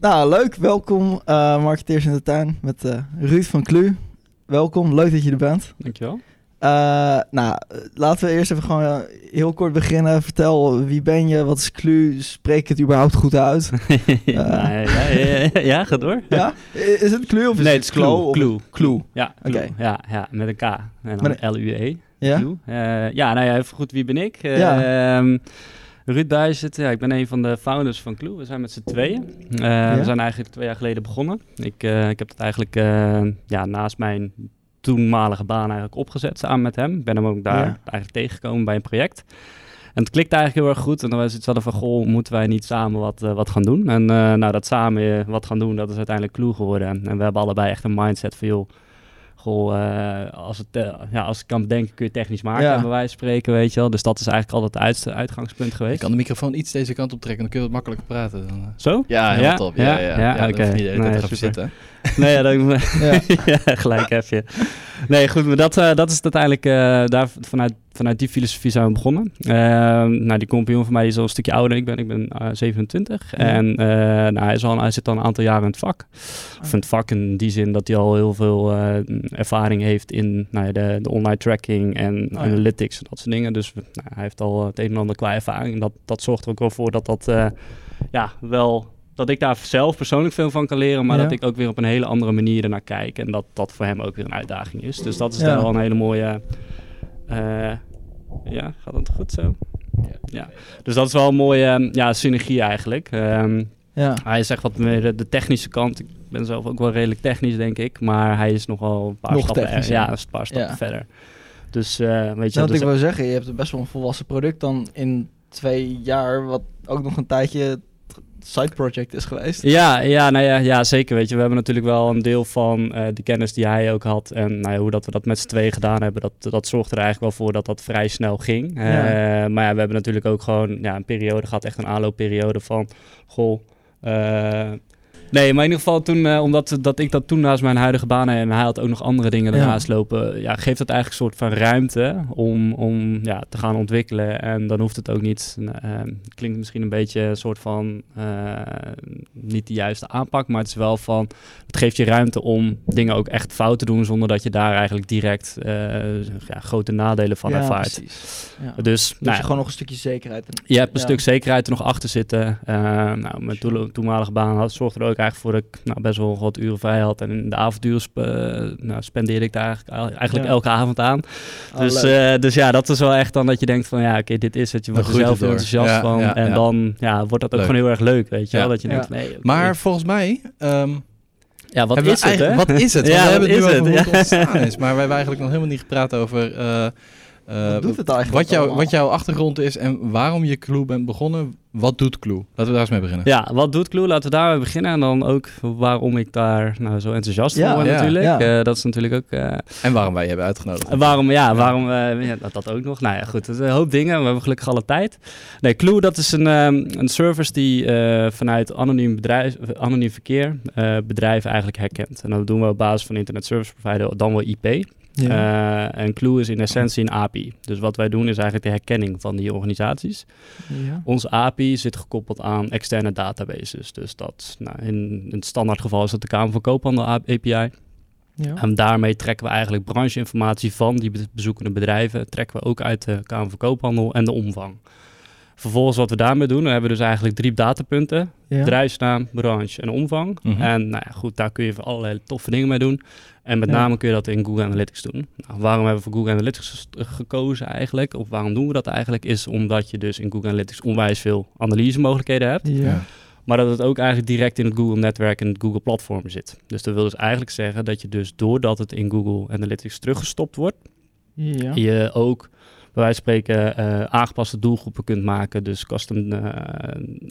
Nou, leuk. Welkom, uh, Marketeers in de Tuin met uh, Ruud van Klu. Welkom, leuk dat je er bent. Dankjewel. Uh, nou, laten we eerst even gewoon heel kort beginnen. Vertel, wie ben je? Wat is Klu? Spreek het überhaupt goed uit? ja, ja, ja, ja, ga door. Ja? Is het Klu of is nee, het is Klu. Klu. Klu. Ja, Klu. Ja, ja, met een K. En dan L-U-E. Ja? ja, nou ja, even goed, wie ben ik? ja. Ehm, Ruud Buijzet, ja, ik ben een van de founders van Clue. We zijn met z'n tweeën. Uh, We zijn eigenlijk twee jaar geleden begonnen. Ik, uh, ik heb het eigenlijk uh, ja, naast mijn toenmalige baan eigenlijk opgezet samen met hem. Ik ben hem ook daar eigenlijk tegengekomen bij een project. En het klikte eigenlijk heel erg goed. En dan was het zo van, goh, moeten wij niet samen wat, wat gaan doen? En nou, dat samen wat gaan doen, dat is uiteindelijk Clue geworden. En we hebben allebei echt een mindset van, joh goh, uh, als, het, uh, ja, als ik kan bedenken, kun je technisch maken, ja. bij wijze van spreken, weet je wel. Dus dat is eigenlijk altijd het uit, uitgangspunt geweest. Ik kan de microfoon iets deze kant op trekken, dan kun je wat makkelijker praten. Dan, uh. Zo? Ja, heel ja? top. Ja, ja, ja. ja, oké. Okay. Nee, zitten. nee, ja, dan, ja. gelijk heb je. Nee, goed, maar dat, uh, dat is uiteindelijk, uh, daar, vanuit, vanuit die filosofie zijn we begonnen. Uh, nou, die compagnon van mij is al een stukje ouder ik ben. Ik ben 27. Ja. En nou, hij, is al, hij zit al een aantal jaren in het vak. Of in het vak in die zin dat hij al heel veel ervaring heeft in nou, ja, de, de, online tracking en oh, analytics en dat soort dingen. Dus nou, hij heeft al het een en ander qua ervaring. Dat, dat zorgt er ook wel voor dat dat ja, wel dat ik daar zelf persoonlijk veel van kan leren, maar dat ik ook weer op een hele andere manier ernaar kijk. En dat dat voor hem ook weer een uitdaging is. Dus dat is ja. wel een hele mooie. Uh, ja, gaat het goed zo? Ja. ja. Dus dat is wel een mooie ja, synergie eigenlijk. Um, ja. Hij is echt wat meer de, technische kant. Ik ben zelf ook wel redelijk technisch, denk ik. Maar hij is nogal een paar Nog stappen, technisch, ja. een paar stappen verder. Dus uh, weet je... Dat dus ik wil zeggen, je hebt best wel een volwassen product dan in twee jaar... wat ook nog een tijdje side project is geweest. Ja, ja, nou ja, ja, zeker. Weet je, we hebben natuurlijk wel een deel van uh, de kennis die hij ook had. En nou ja, hoe dat we dat met z'n twee gedaan hebben, dat, dat zorgde er eigenlijk wel voor dat dat vrij snel ging. Ja. Uh, maar ja, we hebben natuurlijk ook gewoon ja, een periode gehad, echt een aanloopperiode van, goh, uh, Nee, maar in ieder geval toen, uh, omdat dat ik dat toen naast mijn huidige baan en hij had ook nog andere dingen ja. lopen, ja, geeft het eigenlijk een soort van ruimte om, om ja, te gaan ontwikkelen. En dan hoeft het ook niet, uh, klinkt misschien een beetje een soort van uh, niet de juiste aanpak, maar het is wel van, het geeft je ruimte om dingen ook echt fout te doen zonder dat je daar eigenlijk direct ja, grote nadelen van ja, ervaart. Precies. Ja. Dus, dus nou, je gewoon nog een stukje zekerheid. Je hebt een stuk zekerheid er nog achter zitten. nou, mijn to toenmalige baan had, zorgde er ook eigenlijk voor ik nou, best wel wat uren vrij had. En in de avonduren sp nou, spendeerde ik daar eigenlijk, eigenlijk ja. elke avond aan. Oh, dus, uh, dus ja, dat is wel echt dan dat je denkt van ja, oké, okay, dit is het. Je wordt er zelf heel enthousiast ja, van. Ja, en dan ja, wordt dat ook leuk. gewoon heel erg leuk, weet je wel. Dat je denkt, nee, okay. Maar volgens mij... Um, ja, wat is het, hè? Wat is het? ja, we hebben het nu het? over hoe het ontstaan is. Maar we hebben eigenlijk nog helemaal niet gepraat over... Uh, uh, wat doet het eigenlijk wat, jou, wat jouw achtergrond is en waarom je Clue bent begonnen. Wat doet Clue? Laten we daar eens mee beginnen. Ja, wat doet Clue? Laten we daarmee beginnen. En dan ook waarom ik daar nou, zo enthousiast Ja, voor ben ja, natuurlijk. ja. Uh, dat is natuurlijk ook... Uh, En waarom wij je hebben uitgenodigd. en waarom, ja, waarom, uh, ja, dat, dat ook nog. Nou ja, goed, een hoop dingen. We hebben gelukkig alle tijd. Nee, Clue, dat is een, um, een service die uh, vanuit anoniem, bedrijf, anoniem verkeer uh, bedrijven eigenlijk herkent. En dat doen we op basis van internet service provider, dan wel IP. Ja. Uh, en Clue is in essentie een API. Dus wat wij doen is eigenlijk de herkenning van die organisaties. Ja. Onze API zit gekoppeld aan externe databases. Dus dat, nou, in, in het standaard geval is dat de Kamer van Koophandel API. Ja. En daarmee trekken we eigenlijk brancheinformatie van die bezoekende bedrijven. Trekken we ook uit de Kamer van Koophandel en de omvang. Vervolgens wat we daarmee doen, dan hebben we dus eigenlijk drie datapunten. Ja. Bedrijfsnaam, branche en omvang. Mhm. En nou ja, goed, daar kun je allerlei toffe dingen mee doen. En met Ja. name kun je dat in Google Analytics doen. Nou, waarom hebben we voor Google Analytics ges- gekozen eigenlijk? Of waarom doen we dat eigenlijk? Is omdat je dus in Google Analytics onwijs veel analyse mogelijkheden hebt. Ja. Maar dat het ook eigenlijk direct in het Google-netwerk en het Google-platform zit. Dus dat wil dus eigenlijk zeggen dat je dus doordat het in Google Analytics teruggestopt wordt, Ja. je ook bij wijze van spreken eh, aangepaste doelgroepen kunt maken. Dus custom eh,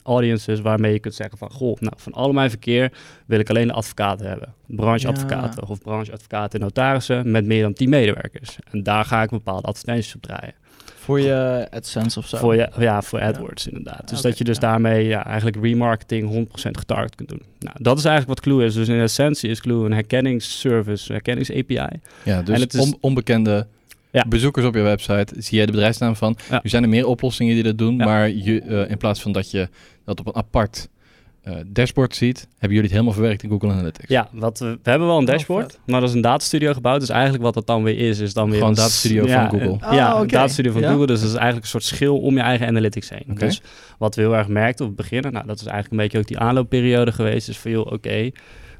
audiences waarmee je kunt zeggen van... Goh, nou, van al mijn verkeer wil ik alleen de advocaten hebben. Brancheadvocaten of brancheadvocaten en notarissen met meer dan 10 medewerkers. En daar ga ik bepaalde advertenties op draaien. Voor je AdSense of zo. Voor je, ja, voor AdWords inderdaad. Dus dat je dus ja. daarmee ja, eigenlijk remarketing 100% getarget kunt doen. Nou, dat is eigenlijk wat Clue is. Dus in essentie is Clue een herkenningsservice, een herkennings-API. Ja, dus En het is- on- onbekende Ja. bezoekers op je website, zie jij de bedrijfsnaam van. Ja. Er zijn er meer oplossingen die dat doen, Ja. maar je, eh, in plaats van dat je dat op een apart eh, dashboard ziet, hebben jullie het helemaal verwerkt in Google Analytics? Ja, wat we, we hebben wel een Oh, dashboard, maar dat is een datastudio gebouwd. Dus eigenlijk wat dat dan weer is, is dan weer... Gewoon een datastudio van Google. een- Ah, ja, een oké. datastudio van Ja. Google. Dus dat is eigenlijk een soort schil om je eigen analytics heen. Dus wat we heel erg merkten op het begin, nou dat is eigenlijk een beetje ook die aanloopperiode geweest, is van joh, oké,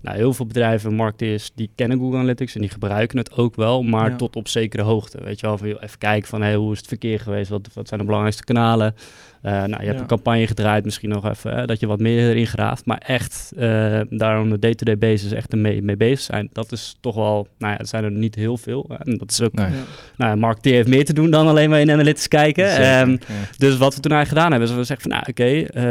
nou heel veel bedrijven, marketeers, die kennen Google Analytics en die gebruiken het ook wel, maar Ja. tot op zekere hoogte. Weet je wel, van joh, even kijken van hey, hoe is het verkeer geweest, wat, wat zijn de belangrijkste kanalen. Eh, nou, je hebt Ja. een campagne gedraaid, misschien nog even hè, dat je wat meer erin graaft, maar echt eh daar op een day-to-day basis echt mee, mee bezig zijn, dat is toch wel, nou ja, dat zijn er niet heel veel. En dat is ook, Nee. Ja. nou, marketeer heeft meer te doen dan alleen maar in analytics kijken. Zeker, Ehm, ja. dus wat we toen eigenlijk gedaan hebben, is we zeggen van nou oké, eh,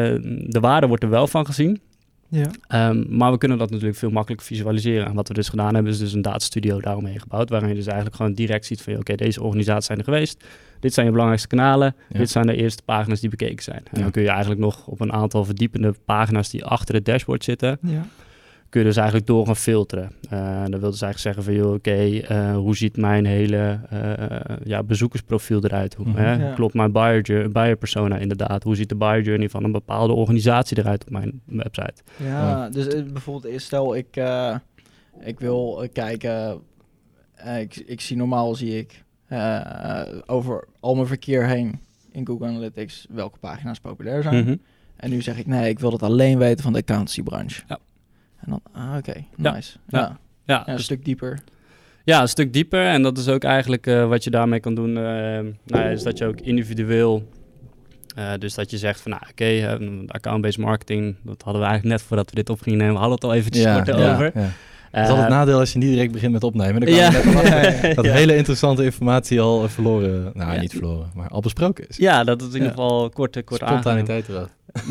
de waarde wordt er wel van gezien. Ja. Ehm, maar we kunnen dat natuurlijk veel makkelijker visualiseren. En wat we dus gedaan hebben, is dus een datastudio daaromheen gebouwd. Waarin je dus eigenlijk gewoon direct ziet van oké, deze organisaties zijn er geweest. Dit zijn je belangrijkste kanalen. Ja. Dit zijn de eerste pagina's die bekeken zijn. En Ja. dan kun je eigenlijk nog op een aantal verdiepende pagina's die achter het dashboard zitten, Ja. Kun je dus eigenlijk door gaan filteren. Eh dat wil dus eigenlijk zeggen van, joh, oké, eh, hoe ziet mijn hele eh, ja, bezoekersprofiel eruit? Hoe, Mhm. hè? Ja. Klopt mijn buyer, buyer persona inderdaad? Hoe ziet de buyer journey van een bepaalde organisatie eruit op mijn website? Ja, dus bijvoorbeeld, stel ik, eh, ik wil kijken, eh, ik, ik zie normaal zie ik eh, over al mijn verkeer heen in Google Analytics welke pagina's populair zijn. Mhm. En nu zeg ik, nee, ik wil dat alleen weten van de accountancybranche. Ja. En dan, ah, oké, nice. Ja. Ja. Ja, Ja, een dus- stuk dieper. ja, een stuk dieper. En dat is ook eigenlijk eh, wat je daarmee kan doen. eh, nou ja, is dat je ook individueel... eh, dus dat je zegt van, nou oké, account-based marketing, dat hadden we eigenlijk net voordat we dit op gingen nemen. We hadden het al eventjes kort ja. over. Ja. Dat is altijd het nadeel als je niet direct begint met opnemen. Dan kan ja. net dat Ja. hele interessante informatie al verloren, nou Ja. niet verloren, maar al besproken is. Ja, dat is in ieder Ja. geval kort, kort. Spontaniteit eraf.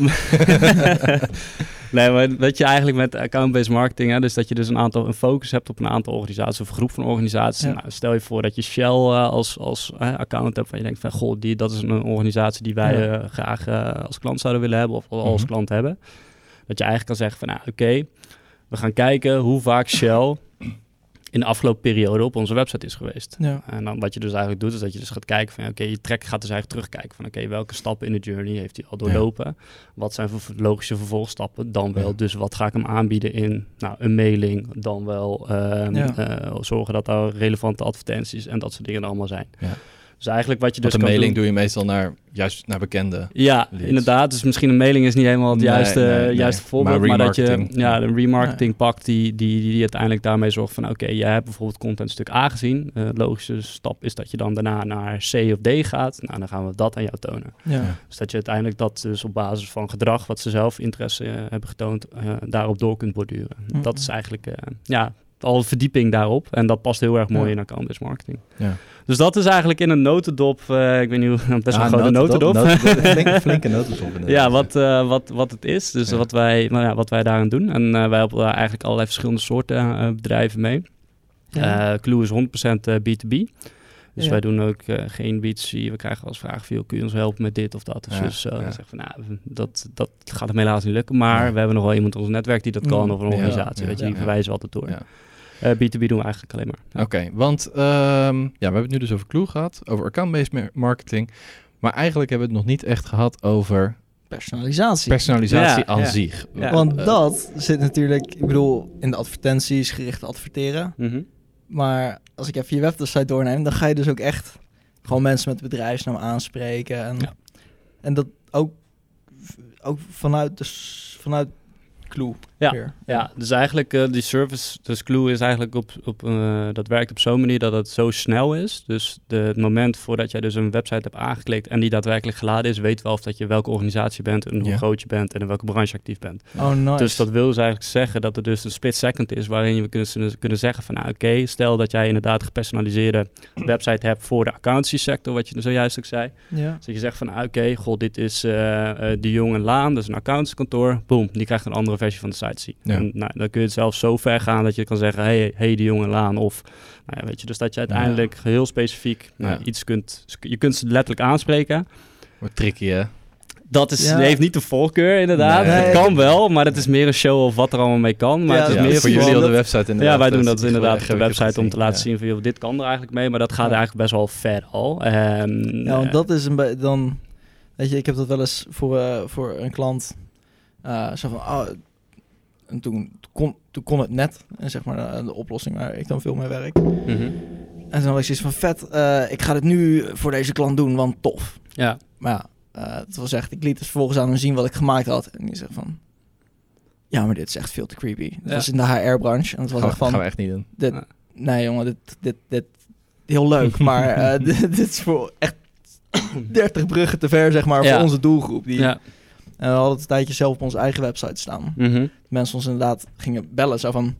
nee, maar wat je eigenlijk met account-based marketing, hè, dus dat je dus een aantal een focus hebt op een aantal organisaties of een groep van organisaties. Ja. Nou, stel je voor dat je Shell eh, als, als eh, account hebt, van je denkt van goh, die, dat is een organisatie die wij Ja. eh, graag eh, als klant zouden willen hebben of al als Mhm. klant hebben. Dat je eigenlijk kan zeggen van nou oké, we gaan kijken hoe vaak Shell in de afgelopen periode op onze website is geweest. Ja. En dan wat je dus eigenlijk doet, is dat je dus gaat kijken van, oké, je track gaat dus eigenlijk terugkijken van, oké, welke stappen in de journey heeft hij al doorlopen? Wat zijn voor logische vervolgstappen? Dan wel, Ja. dus wat ga ik hem aanbieden in nou, een mailing? Dan wel ehm, Ja. eh, zorgen dat daar relevante advertenties en dat soort dingen er allemaal zijn. Dus eigenlijk wat je Want dus een kan mailing doen... doe je meestal naar, juist naar bekende. Ja, leads. inderdaad. Dus misschien een mailing is niet helemaal het juiste, nee, nee. juiste voorbeeld. Maar, dat je ja, een remarketing pakt die, die, die, die uiteindelijk daarmee zorgt van... oké, jij hebt bijvoorbeeld contentstuk A gezien. Eh logische stap is dat je dan daarna naar C of D gaat. Nou, dan gaan we dat aan jou tonen. Ja. Dus dat je uiteindelijk dat dus op basis van gedrag... wat ze zelf interesse eh, hebben getoond, eh, daarop door kunt borduren. Mhm. Dat is eigenlijk, eh, ja, al verdieping daarop. En dat past heel erg mooi Ja. in account-based marketing. Ja. Dus dat is eigenlijk in een notendop... eh, ik weet niet hoe... Best wel Ah, een grote notendop, notendop. flinke, flinke notendop. Ja, wat, eh, wat, wat het is. Dus Ja. wat, wij, nou ja, wat wij daaraan doen. En eh, wij helpen daar eigenlijk allerlei verschillende soorten bedrijven mee. Ja. Clue is 100% eh, B2B. Dus Ja. wij doen ook geen B2C. We krijgen als vraag veel, kun je ons helpen met dit of dat Ja, dus ja. Zeggen we, nou, dat, dat gaat hem helaas niet lukken. Maar Ja. we hebben nog wel iemand in ons netwerk die dat kan. Mm. Of een Ja, organisatie, ja, weet je. ja. Die verwijzen we altijd door. Ja. Eh, B2B doen we eigenlijk alleen maar. Ja. Oké, want ehm, ja, we hebben het nu dus over Clue gehad, over account-based mar- marketing. Maar eigenlijk hebben we het nog niet echt gehad over Personalisatie. personalisatie aan ja. zich. Ja. Want Eh, dat zit natuurlijk, ik bedoel, in de advertenties gericht adverteren. Mhm. Maar als ik even je website doorneem, dan ga je dus ook echt gewoon mensen met bedrijfsnaam aanspreken. En, Ja. en dat ook, ook vanuit, de, s- vanuit Clue. Ja. Ja, dus eigenlijk eh, die service, dus Clue is eigenlijk op, op eh, dat werkt op zo'n manier dat het zo snel is. Dus de, het moment voordat jij dus een website hebt aangeklikt en die daadwerkelijk geladen is, weet wel of dat je welke organisatie bent en hoe groot je bent en in welke branche actief bent. Oh, nice. Dus dat wil dus eigenlijk zeggen dat er dus een split second is waarin we kunnen, kunnen zeggen van nou oké, stel dat jij inderdaad gepersonaliseerde website hebt voor de accountancy sector, wat je zojuist ook zei. Ja. Dus dat je zegt van, ah, oké, goh, dit is eh, de Jong en Laan, dat is een accountantskantoor. Boom, die krijgt een andere versie van de site zien. Ja. En nou, dan kun je het zelfs zo ver gaan dat je kan zeggen, hey, hey de Jong en Laan. Of, nou ja, weet je, dus dat je uiteindelijk heel specifiek nou, Ja. iets kunt, je kunt ze letterlijk aanspreken. Wat tricky, hè? Dat is, Ja. heeft niet de voorkeur inderdaad. Nee. Het kan wel, maar het is meer een show of wat er allemaal mee kan. Maar Ja, het is ja, meer voor jullie op de website inderdaad. ja, wij doen dat inderdaad op de website om te laten ja. zien van, joh, dit kan er eigenlijk mee. Maar dat gaat Ja. eigenlijk best wel ver al. Ehm, Ja, want eh, dat is een beetje dan. Weet je, ik heb dat wel eens voor, eh, voor een klant Eh, zo van, oh, en toen kon, toen kon het net, en zeg maar de, de oplossing waar ik dan veel mee werk. Mhm. En toen was ik zoiets van, vet, eh, ik ga dit nu voor deze klant doen, want tof. Ja, Maar ja, eh, het was echt, ik liet dus vervolgens aan hem zien wat ik gemaakt had. En die zegt van, ja, maar dit is echt veel te creepy. Het Ja. was in de HR-branche en het was Gaan, echt van, gaan we echt niet doen. dit, Ja. nee jongen, dit, dit, dit, heel leuk, maar eh, dit, dit is voor echt 30 bruggen te ver, zeg maar, voor onze doelgroep. Die, ja. En we hadden het een tijdje zelf op onze eigen website staan. Mhm. Mensen ons inderdaad gingen bellen, zo van,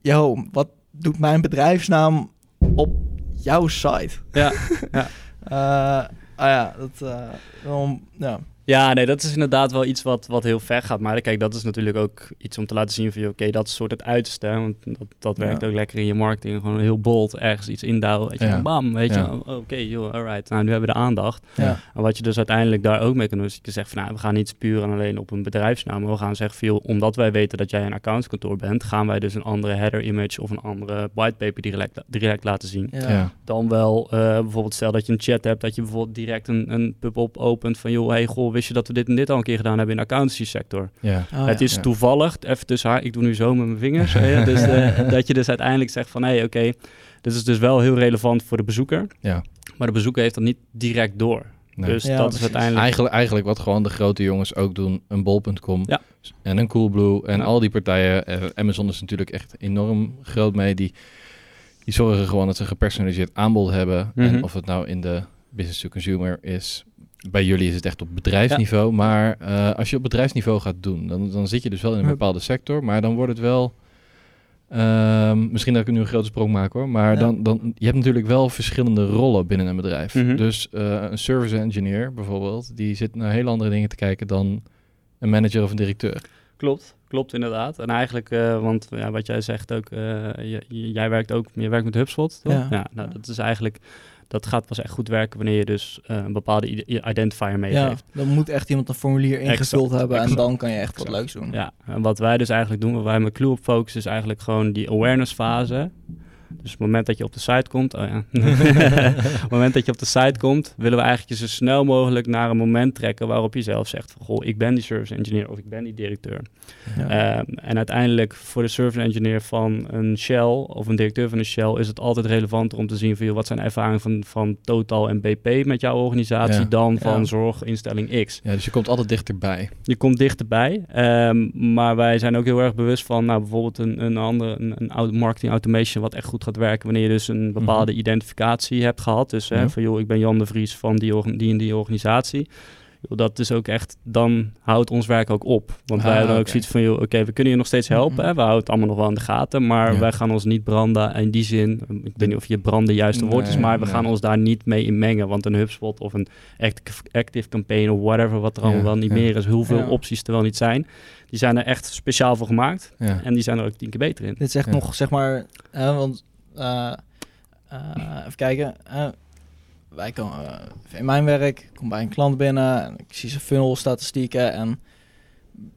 yo, wat doet mijn bedrijfsnaam op jouw site? ja. Eh, ah ja, dat, eh, wel, ja. Ja, nee, dat is inderdaad wel iets wat, wat heel ver gaat. Maar kijk, dat is natuurlijk ook iets om te laten zien van... oké, dat is soort het uiterste. hè, Want dat, dat Ja. werkt ook lekker in je marketing. Gewoon heel bold ergens iets indouwen. Weet je, Ja. bam, weet Ja. je. oh, Oké, joh, alright. Nou, nu hebben we de aandacht. Ja. En wat je dus uiteindelijk daar ook mee kan doen... is dat je zegt van, nou, we gaan niet puur en alleen op een bedrijfsnaam. maar We gaan zeggen joh, omdat wij weten dat jij een accountskantoor bent... gaan wij dus een andere header image of een andere whitepaper direct, direct laten zien Ja. Ja. dan wel eh, bijvoorbeeld stel dat je een chat hebt, dat je bijvoorbeeld direct een, een pub-up opent van joh, hey goh, wist je dat we dit en dit al een keer gedaan hebben in de accountancy sector? Ja. Oh, het ja. is ja. toevallig, even tussen haar, ik doe nu zo met mijn vingers, hè, dus, eh, dat je dus uiteindelijk zegt van hé, hey, oké, dit is dus wel heel relevant voor de bezoeker, Ja. maar de bezoeker heeft dat niet direct door. Nee. Dus Ja, dat precies. is uiteindelijk... Eigenlijk, eigenlijk wat gewoon de grote jongens ook doen. Een bol.com Ja. en een Coolblue en Ja. al die partijen. eh, Amazon is natuurlijk echt enorm groot mee. Die, die zorgen gewoon dat ze een gepersonaliseerd aanbod hebben. Mhm. En of het nou in de business to consumer is. Bij jullie is het echt op bedrijfsniveau. Maar eh, als je op bedrijfsniveau gaat doen, dan, dan zit je dus wel in een bepaalde sector. Maar dan wordt het wel... ehm, misschien dat ik nu een grote sprong maak hoor. Maar Ja. dan, dan, je hebt natuurlijk wel verschillende rollen binnen een bedrijf. Mhm. Dus eh, een service engineer bijvoorbeeld, die zit naar heel andere dingen te kijken dan een manager of een directeur. Klopt, klopt inderdaad. En eigenlijk, eh, want ja, wat jij zegt ook, eh, jij werkt ook, je werkt met HubSpot, toch? Ja. Ja, nou, dat is eigenlijk, dat gaat pas echt goed werken wanneer je dus eh, een bepaalde ide- identifier Ja, meegeeft. dan moet echt iemand een formulier ingevuld Exact, hebben en dan kan je echt wat leuks doen. Ja, en wat wij dus eigenlijk doen, wat wij met Clue op focussen, is eigenlijk gewoon die awareness fase. Dus op het moment dat je op de site komt, oh ja. op het moment dat je op de site komt, willen we eigenlijk je zo snel mogelijk naar een moment trekken waarop je zelf zegt van, goh, ik ben die service engineer of ik ben die directeur. Ja. Ehm, en uiteindelijk voor de service engineer van een Shell of een directeur van een Shell is het altijd relevanter om te zien van joh, wat zijn ervaringen van, van Total en BP met jouw organisatie Ja. dan van Ja. zorginstelling X. Ja, dus je komt altijd dichterbij. Je komt dichterbij, ehm, maar wij zijn ook heel erg bewust van nou, bijvoorbeeld een, een andere een, een marketing automation wat echt goed gaat werken wanneer je dus een bepaalde identificatie hebt gehad. Dus hè, Ja. van joh, ik ben Jan de Vries van die, die en die organisatie. Joh, dat is ook echt, dan houdt ons werk ook op. Want Ah, wij hebben ook zoiets van, joh, oké, we kunnen je nog steeds helpen. Mhm. Hè? We houden het allemaal nog wel in de gaten, maar Ja. wij gaan ons niet branden in die zin. Ik weet niet of je branden het juiste woord is, Nee, maar we nee. gaan ons daar niet mee in mengen. Want een HubSpot of een active, active campaign of whatever, wat er allemaal Ja, wel niet ja. meer is, hoeveel Ja. opties er wel niet zijn. Die zijn er echt speciaal voor gemaakt Ja. en die zijn er ook tien keer beter in. Dit is echt Ja. nog, zeg maar, hè, want even kijken. eh, wij komen eh, in mijn werk, kom bij een klant binnen en ik zie zijn funnel statistieken en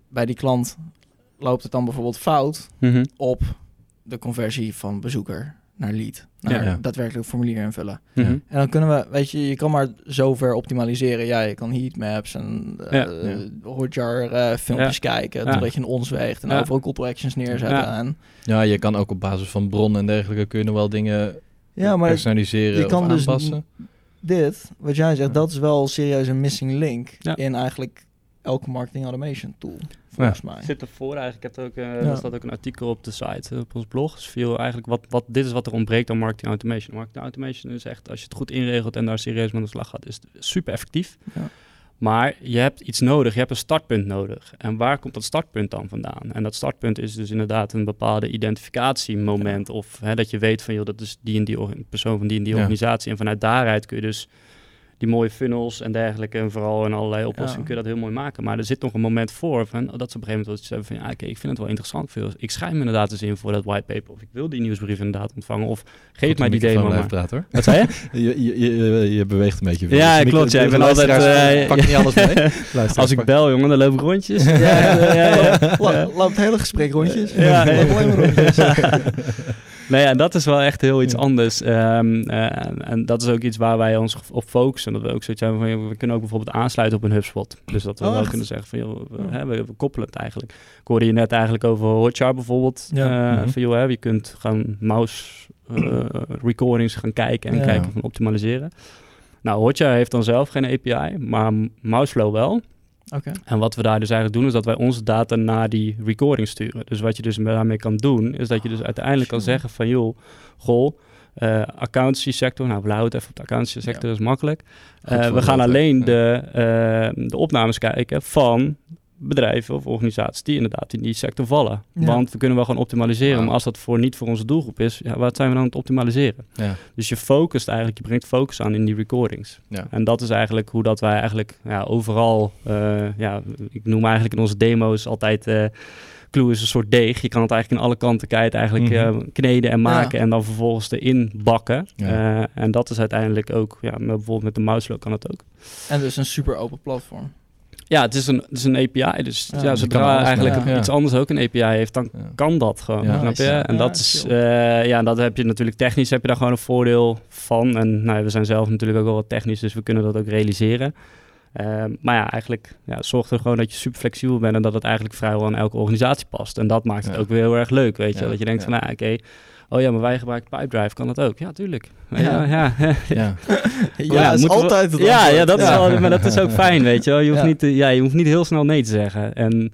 bij die klant loopt het dan bijvoorbeeld fout Mhm. op de conversie van bezoeker naar lead, naar Ja, ja. daadwerkelijk formulier invullen. Mhm. Ja. En dan kunnen we, weet je, je kan maar zover optimaliseren. Ja, je kan heatmaps en uh, Ja. Hotjar eh, filmpjes kijken, Ja. totdat je een ons weegt en Ja. overal call to actions neerzetten. Ja. En, ja, je kan ook op basis van bronnen en dergelijke kun je nog wel dingen ja, maar personaliseren je kan of dus aanpassen. dit, wat jij zegt, dat is wel serieus een missing link Ja. in eigenlijk elke marketing automation tool, volgens mij. zit ervoor eigenlijk. Ik heb ook, eh, Ja. er staat ook een artikel op de site, eh, op ons blog. Dus veel eigenlijk wat, wat, dit is wat er ontbreekt aan marketing automation. Marketing automation is echt, als je het goed inregelt en daar serieus mee aan de slag gaat, is het super effectief. Ja. Maar je hebt iets nodig, je hebt een startpunt nodig. En waar komt dat startpunt dan vandaan? En dat startpunt is dus inderdaad een bepaalde identificatiemoment. Of hè, dat je weet van, joh, dat is die en die persoon van die en die Ja. organisatie. En vanuit daaruit kun je dus die mooie funnels en dergelijke en vooral in allerlei oplossingen Ja. kun je dat heel mooi maken. Maar er zit nog een moment voor van, dat ze op een gegeven moment hebben van, ja, oké, ik vind het wel interessant. Veel. Ik schrijf me inderdaad eens in voor dat whitepaper. Of ik wil die nieuwsbrief inderdaad ontvangen. Of geef mij die demo maar. praten hoor. Wat zei je? Je, je, je, je beweegt een beetje. veel. Ja, Dus klopt, ja, micro- ik de ben altijd, luisteraars eh, Pak niet alles mee. Als ik pak- bel, jongen, dan loop ik rondjes. Ja, ja, ja, ja. Loopt het hele gesprek rondjes. Ja, ja. Nee, ja, dat is wel echt heel iets anders. Ehm, eh, en, en dat is ook iets waar wij ons op focussen. En dat we ook zoiets hebben van, joh, we kunnen ook bijvoorbeeld aansluiten op een HubSpot. Dus dat we Oh, wel echt? kunnen zeggen van, joh, we, hè, we, we koppelen het eigenlijk. Ik hoorde je net eigenlijk over Hotjar bijvoorbeeld. Ja. Eh, Mhm. Van, joh, hè, je kunt gaan mouse eh, recordings gaan kijken en Ja. kijken van optimaliseren. Nou, Hotjar heeft dan zelf geen API, maar Mouseflow wel. Oké. En wat we daar dus eigenlijk doen, is dat wij onze data naar die recording sturen. Dus wat je dus daarmee kan doen, is dat je dus uiteindelijk kan Sure. zeggen van, joh, goh, eh accountancy sector, nou, we houden het even op de accountancy sector, dat is makkelijk. Eh, we gaan alleen de, eh, de opnames kijken van bedrijven of organisaties die inderdaad in die sector vallen. Ja. Want we kunnen wel gewoon optimaliseren, maar als dat voor niet voor onze doelgroep is, ja, wat zijn we dan aan het optimaliseren? Ja. Dus je focust eigenlijk, je brengt focus aan in die recordings. Ja. En dat is eigenlijk hoe dat wij eigenlijk ja, overal, eh, ja, ik noem eigenlijk in onze demo's altijd, eh Clue is een soort deeg. Je kan het eigenlijk in alle kanten kijken, eigenlijk Mhm. eh, kneden en maken Ja. en dan vervolgens erin bakken. Ja. Eh, en dat is uiteindelijk ook, ja, met, bijvoorbeeld met de Mouseflow kan het ook. En dus een super open platform. Ja, het is een, het is een API, dus Ja, ja, zodra eigenlijk. Ja. iets anders ook een API heeft, dan kan dat gewoon. Snap je? En dat is, eh, ja, dat heb je natuurlijk technisch heb je daar gewoon een voordeel van. En nou, we zijn zelf natuurlijk ook wel wat technisch, dus we kunnen dat ook realiseren. Ehm, maar ja, eigenlijk ja, zorg er gewoon dat je super flexibel bent en dat het eigenlijk vrijwel aan elke organisatie past. En dat maakt het ook weer heel erg leuk, weet je. Dat je denkt van, nou, oké, oh ja, maar wij gebruiken Pipedrive, kan dat ook? Ja, tuurlijk. Ja, Ja. ja, ja. Ja. Ja, is altijd het ja, ja, dat is wel, maar dat is ook fijn, weet je wel. Je hoeft, Ja. niet, ja, je hoeft niet heel snel nee te zeggen. En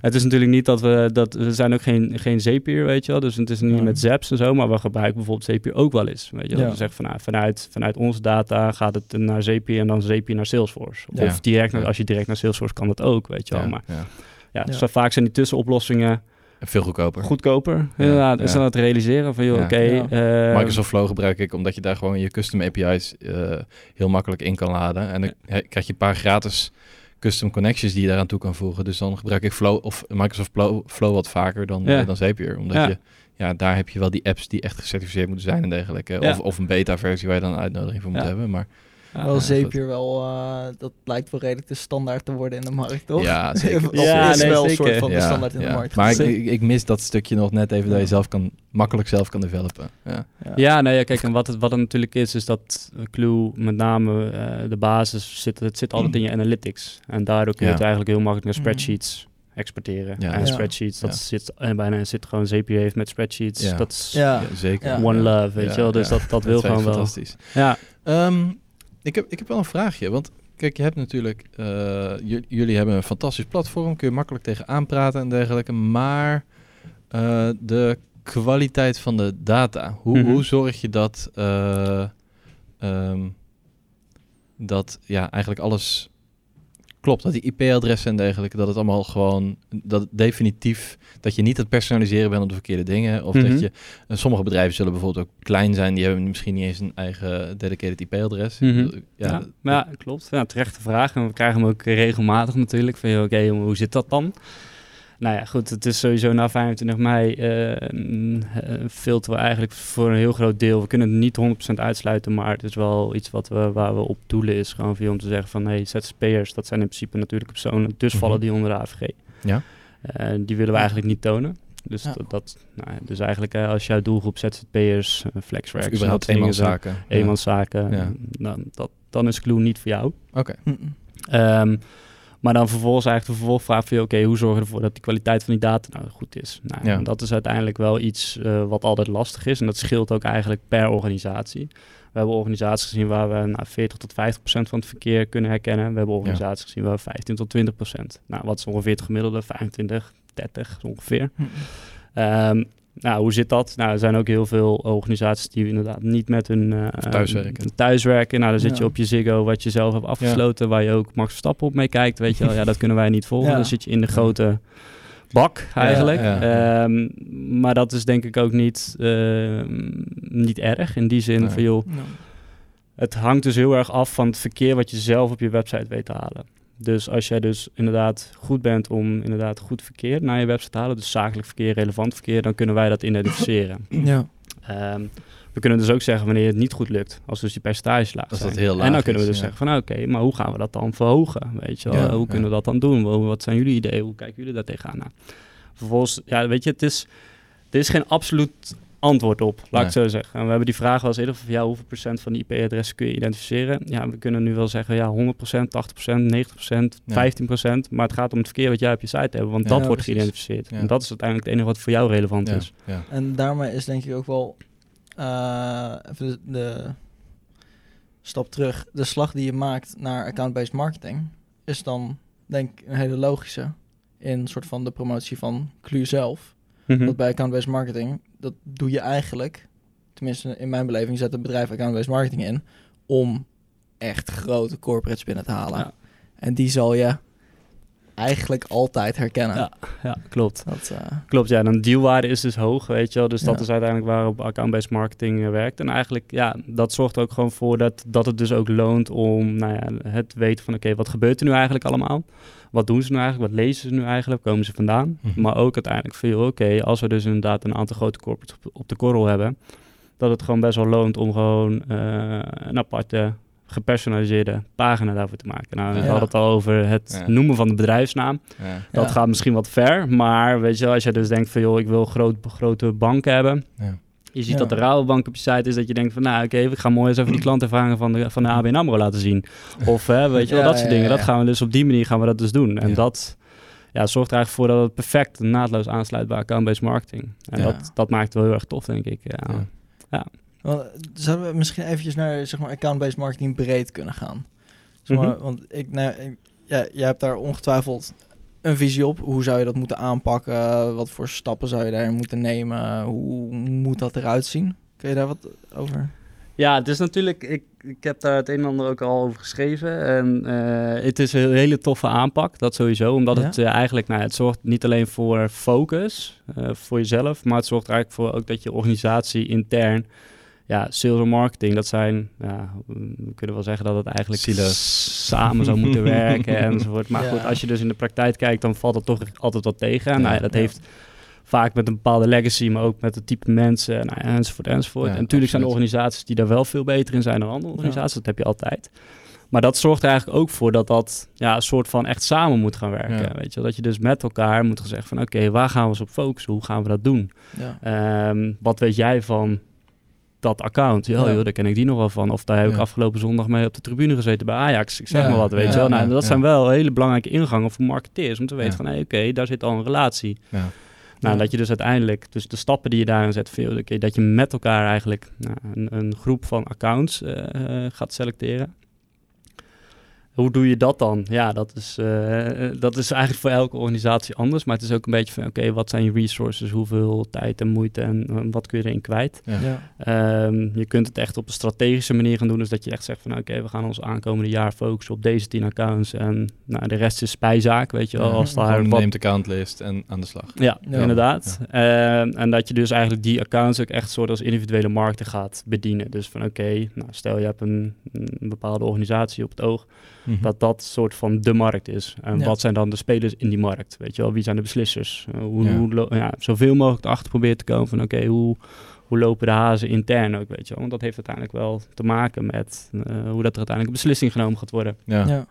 het is natuurlijk niet dat we, dat, we zijn ook geen, geen Zapier, weet je wel. Dus het is niet Ja. met Zaps en zo, maar we gebruiken bijvoorbeeld Zapier ook wel eens. Weet je wel. Ja. We zeggen van, nou, vanuit, vanuit onze data gaat het naar Zapier en dan Zapier naar Salesforce. Ja. Of direct, naar, als je direct naar Salesforce kan dat ook, weet je wel. Ja. Maar Ja. ja, dus vaak zijn die tussenoplossingen En Veel goedkoper. goedkoper. Inderdaad, is ja. dan het realiseren van, joh, Ja. oké. Ja. eh, Microsoft Flow gebruik ik omdat je daar gewoon je custom API's eh, heel makkelijk in kan laden. En dan krijg je een paar gratis custom connections die je daaraan toe kan voegen. Dus dan gebruik ik Flow of Microsoft Flow, Flow wat vaker dan, Ja. eh, dan Zapier. Omdat Ja. je, ja, daar heb je wel die apps die echt gecertificeerd moeten zijn en dergelijke. Ja. Of, of een beta versie waar je dan een uitnodiging voor moet Ja. hebben. Maar ja, Wel ja, Zapier wel, eh, dat lijkt wel redelijk de standaard te worden in de markt, toch? ja, zeker. Ja, is nee, wel een zeker. soort van de standaard in ja. de markt. Maar ik, ik, ik mis dat stukje nog net even dat je zelf kan, makkelijk zelf kan developen. Ja. Ja, nee, ja, kijk, en wat het, wat het natuurlijk is, is dat Clue met name eh, de basis zit, het zit altijd in je analytics. En daardoor kun je Ja. het eigenlijk heel makkelijk naar Mhm. spreadsheets exporteren. Ja. En Ja. spreadsheets, dat Ja. zit en bijna zit gewoon Zapier heeft met spreadsheets. Ja. Dat is Ja. Ja, zeker. One Ja. love, weet Ja, je wel. Dus ja. dat, dat wil gewoon wel. fantastisch. Ja, Ehm, ik, heb, ik heb wel een vraagje. Want kijk, je hebt natuurlijk... eh, jullie hebben een fantastisch platform. Kun je makkelijk tegen aanpraten en dergelijke. Maar eh, de kwaliteit van de data. Hoe, Mhm. hoe zorg je dat... eh, ehm, dat ja, eigenlijk alles klopt. Dat die IP-adressen en dergelijke, dat het allemaal gewoon, dat definitief, dat je niet het personaliseren bent op de verkeerde dingen. Of Mhm. dat je, en sommige bedrijven zullen bijvoorbeeld ook klein zijn, die hebben misschien niet eens een eigen dedicated IP-adres. Mhm. Ja, ja, dat- maar ja, klopt. Ja, terechte vraag. En we krijgen hem ook regelmatig natuurlijk. Van, oké, hoe zit dat dan? Nou ja, goed, het is sowieso na 25 mei eh, filteren we eigenlijk voor een heel groot deel. We kunnen het niet 100% uitsluiten, maar het is wel iets wat we, waar we op doelen is. Gewoon je om te zeggen van, hey, ZZP'ers, dat zijn in principe natuurlijke personen. Dus Mhm. vallen die onder de AVG. Ja. Eh, die willen we eigenlijk niet tonen. Dus, Ja. dat, dat, nou, ja, dus eigenlijk als jouw doelgroep ZZP'ers, uh, of flexwerkers, überhaupt dingen zijn, eenmanszaken. Ja. eenmanszaken, Ja. dan, dat, dan is Clue niet voor jou. Oké. Ehm, maar dan vervolgens eigenlijk de vervolgvraag van... oké, hoe zorg je ervoor dat die kwaliteit van die data nou goed is? Nou, Ja. dat is uiteindelijk wel iets eh, wat altijd lastig is. En dat scheelt ook eigenlijk per organisatie. We hebben organisaties gezien waar we nou, 40 tot 50 procent van het verkeer kunnen herkennen. We hebben organisaties gezien waar we 15 tot 20 procent. Nou, wat is ongeveer het gemiddelde? 25, 30 zo ongeveer. Mm-mm. Ehm, nou, hoe zit dat? Nou, er zijn ook heel veel organisaties die inderdaad niet met hun eh, thuiswerken. thuiswerken. Nou, dan zit je op je Ziggo wat je zelf hebt afgesloten, waar je ook Max Verstappen op mee kijkt. Weet je wel, ja, dat kunnen wij niet volgen. Ja. Dan zit je in de grote bak eigenlijk. Ja, ja. Ehm, maar dat is denk ik ook niet, ehm, niet erg in die zin Nee. van joh, het hangt dus heel erg af van het verkeer wat je zelf op je website weet te halen. Dus als jij dus inderdaad goed bent om inderdaad goed verkeer naar je website te halen, dus zakelijk verkeer, relevant verkeer, dan kunnen wij dat identificeren. ja. Ehm, we kunnen dus ook zeggen wanneer het niet goed lukt, als dus die percentages laag zijn. dat heel laag en dan kunnen we dus ja. zeggen van nou, oké, maar hoe gaan we dat dan verhogen? Weet je wel? Ja, hoe ja. kunnen we dat dan doen? Wel, Wat zijn jullie ideeën? Hoe kijken jullie daar tegenaan? Nou, vervolgens, ja, weet je, het is, er is geen absoluut antwoord op, laat Nee. ik zo zeggen. En we hebben die vraag wel eens eerder van, ja, hoeveel procent van die IP-adressen kun je identificeren? Ja, we kunnen nu wel zeggen, ja, 100%, 80%, 90%, Ja. 15%. Maar het gaat om het verkeer wat jij op je site hebt, want Ja. dat Ja, wordt precies. geïdentificeerd. Ja. En dat is uiteindelijk het enige wat voor jou relevant Ja, is. ja. En daarmee is denk ik ook wel eh, even de, de stap terug. De slag die je maakt naar account-based marketing is dan denk ik een hele logische in soort van de promotie van Clue zelf. Mhm. Want bij account-based marketing, dat doe je eigenlijk, tenminste in mijn beleving, zet een bedrijf account-based marketing in om echt grote corporates binnen te halen. Ja. En die zal je eigenlijk altijd herkennen. Ja. Ja, klopt. Dat, eh, Klopt, ja. Dan dealwaarde is dus hoog, weet je wel. Dus dat Ja. is uiteindelijk waarop account-based marketing eh, werkt. En eigenlijk, ja, dat zorgt er ook gewoon voor dat, dat het dus ook loont om, nou ja, het weten van, oké, wat gebeurt er nu eigenlijk allemaal? Wat doen ze nu eigenlijk? Wat lezen ze nu eigenlijk? Waar komen ze vandaan? Mhm. Maar ook uiteindelijk veel, oké, als we dus inderdaad een aantal grote corporates op, op de korrel hebben, dat het gewoon best wel loont om gewoon eh, een aparte gepersonaliseerde pagina daarvoor te maken. Nou, we Ja. hadden het al over het Ja. noemen van de bedrijfsnaam. Ja. Dat Ja. gaat misschien wat ver, maar weet je, wel, als je dus denkt van joh, ik wil groot, grote banken hebben. Ja. Je ziet Ja. dat de Rabobank op je site is dat je denkt van nou oké, ik ga mooi eens even die klantervaringen van de, van de ABN AMRO laten zien. Of hè, weet je wel, Ja, dat soort dingen. ja, Dat gaan we dus op die manier gaan we dat dus doen. En Ja. dat ja, zorgt er eigenlijk voor dat het perfect naadloos aansluit bij account-based marketing. En Ja. dat, dat maakt het wel heel erg tof, denk ik. Ja. Want, zouden we misschien eventjes naar zeg maar, account-based marketing breed kunnen gaan? Zeg maar, Mhm. Want ik, nou, ik, ja, jij hebt daar ongetwijfeld een visie op. Hoe zou je dat moeten aanpakken? Wat voor stappen zou je daarin moeten nemen? Hoe moet dat eruit zien? Kun je daar wat over? Ja, het is natuurlijk, ik, ik heb daar het een en ander ook al over geschreven. En eh, het is een hele toffe aanpak, dat sowieso. Omdat Ja? het eh, eigenlijk, nou, het zorgt niet alleen voor focus eh, voor jezelf, maar het zorgt eigenlijk voor ook dat je organisatie intern, ja, sales en marketing, dat zijn, ja, we kunnen wel zeggen dat het eigenlijk Silo's. samen zou moeten werken enzovoort. Maar Ja. goed, als je dus in de praktijk kijkt, dan valt het toch altijd wat tegen. En Ja. nou ja, dat Ja. heeft vaak met een bepaalde legacy, maar ook met het type mensen nou ja, enzovoort enzovoort. Ja, en natuurlijk zijn er organisaties die daar wel veel beter in zijn dan andere organisaties. Dat heb je altijd. Maar dat zorgt er eigenlijk ook voor dat dat ja, een soort van echt samen moet gaan werken. Ja. Weet je? wel. Dat je dus met elkaar moet gaan zeggen van oké, waar gaan we ons op focussen? Hoe gaan we dat doen? Ja. Ehm, wat weet jij van dat account? Ja, joh, daar ken ik die nog wel van. Of daar heb ik afgelopen zondag mee op de tribune gezeten bij Ajax. Ik zeg maar wat, weet je wel. Nou, dat zijn wel hele belangrijke ingangen voor marketeers. Om te weten van, hé, oké, daar zit al een relatie. Ja. Nou, dat je dus uiteindelijk, dus de stappen die je daarin zet, veel, oké, dat je met elkaar eigenlijk nou, een, een groep van accounts eh, eh, gaat selecteren. Hoe doe je dat dan? Ja, dat is, eh, dat is eigenlijk voor elke organisatie anders. Maar het is ook een beetje van, oké, wat zijn je resources? Hoeveel tijd en moeite en eh, wat kun je erin kwijt? Ja. Ja. Ehm, je kunt het echt op een strategische manier gaan doen. Dus dat je echt zegt van oké, we gaan ons aankomende jaar focussen op deze 10 accounts. En nou, de rest is bijzaak, weet je wel. Ja, Als daar wat... neemt de countlist en aan de slag. Ja, Ja. inderdaad. Ehm, en dat je dus eigenlijk die accounts ook echt soort als individuele markten gaat bedienen. Dus van oké, nou, stel je hebt een, een bepaalde organisatie op het oog. Mhm. Dat dat soort van de markt is. En Ja. wat zijn dan de spelers in die markt? Weet je wel, wie zijn de beslissers? Eh, hoe, Ja. hoe ja, zoveel mogelijk erachter proberen te komen van oké, hoe, hoe lopen de hazen intern ook, weet je wel? Want dat heeft uiteindelijk wel te maken met eh, hoe dat er uiteindelijk een beslissing genomen gaat worden. ja.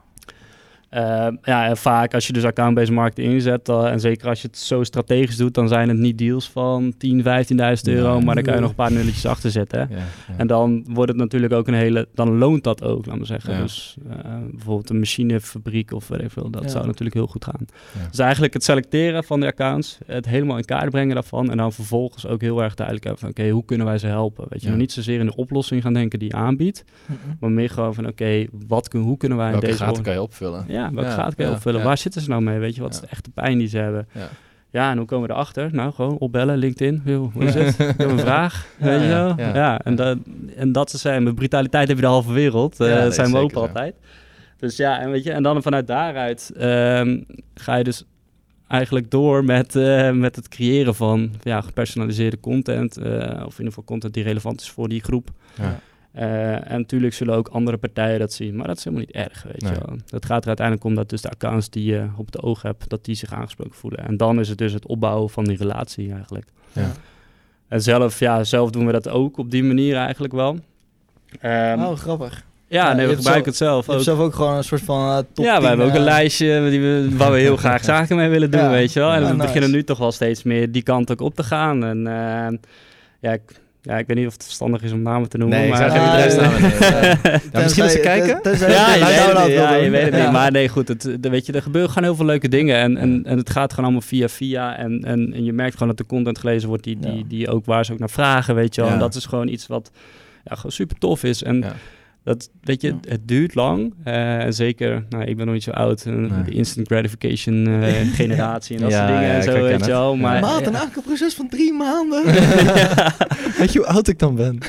Ja. Eh, ja, en vaak als je dus account-based marketing inzet, eh, en zeker als je het zo strategisch doet, dan zijn het niet deals van 10, 15.000 euro, Nee. maar dan kan je nog een paar nulletjes achter zetten. Ja, ja. En dan wordt het natuurlijk ook een hele, dan loont dat ook, laat maar zeggen. Ja. Dus eh, bijvoorbeeld een machinefabriek of weet ik veel, dat Ja. zou natuurlijk heel goed gaan. Ja. Dus eigenlijk het selecteren van de accounts, het helemaal in kaart brengen daarvan en dan vervolgens ook heel erg duidelijk hebben van oké, hoe kunnen wij ze helpen? Weet je, Ja. nog niet zozeer in de oplossing gaan denken die je aanbiedt, maar meer gewoon van oké, wat kun, hoe kunnen wij in Welke deze gaten kan je opvullen? ja, Ja, je ja, opvullen? ja. Waar zitten ze nou mee? Weet je, wat is de echte pijn die ze hebben? Ja. Ja, en hoe komen we erachter? Nou, gewoon opbellen, LinkedIn. Yo, hoe is het? Ik heb een vraag. Ja, weet je wel? ja. Ja, en, dat, en dat is zijn. Met brutaliteit heb je de halve wereld. Eh dat nee, zijn we ook altijd. Dus ja, en weet je, en dan vanuit daaruit ehm, ga je dus eigenlijk door met, eh, met het creëren van ja, gepersonaliseerde content. eh, of in ieder geval content die relevant is voor die groep. Eh, en natuurlijk zullen ook andere partijen dat zien, maar dat is helemaal niet erg, weet Nee. je wel. Het gaat er uiteindelijk om dat dus de accounts die je op het oog hebt, dat die zich aangesproken voelen. En dan is het dus het opbouwen van die relatie eigenlijk. Ja. En zelf, ja, zelf doen we dat ook op die manier eigenlijk wel. Ehm, oh, grappig. ja, ja, nee, we gebruiken het zelf ook. zelf ook gewoon een soort van uh, top Ja, we hebben ook een eh, lijstje die we, waar we heel graag zaken mee willen doen, Ja. weet je wel. En Ja, we nice. beginnen nu toch wel steeds meer die kant ook op te gaan. En eh, ja, ik, ja, ik weet niet of het verstandig is om namen te noemen. Nee, ik maar, zou geen Ah, bedrijfsnamen ja. nemen. Ja, misschien als ze kijken. Ja, je weet, het, niet. Maar nee, goed, het, de, weet je, er gebeuren gewoon heel veel leuke dingen. En, en, en het gaat gewoon allemaal via via. En, en, en je merkt gewoon dat de content gelezen wordt die, die, die ook waar ze ook naar vragen, weet je wel. Ja. En dat is gewoon iets wat ja, gewoon super tof is. En Ja. Dat, weet je, Ja. het duurt lang. Eh, en zeker, nou, ik ben nog niet zo oud. eh, Nee. De instant gratification eh, generatie en dat Ja, soort dingen ja, en zo, weet het. je wel. Maar, Maat, een ja. aankoopproces van drie maanden. Weet je hoe oud ik dan ben?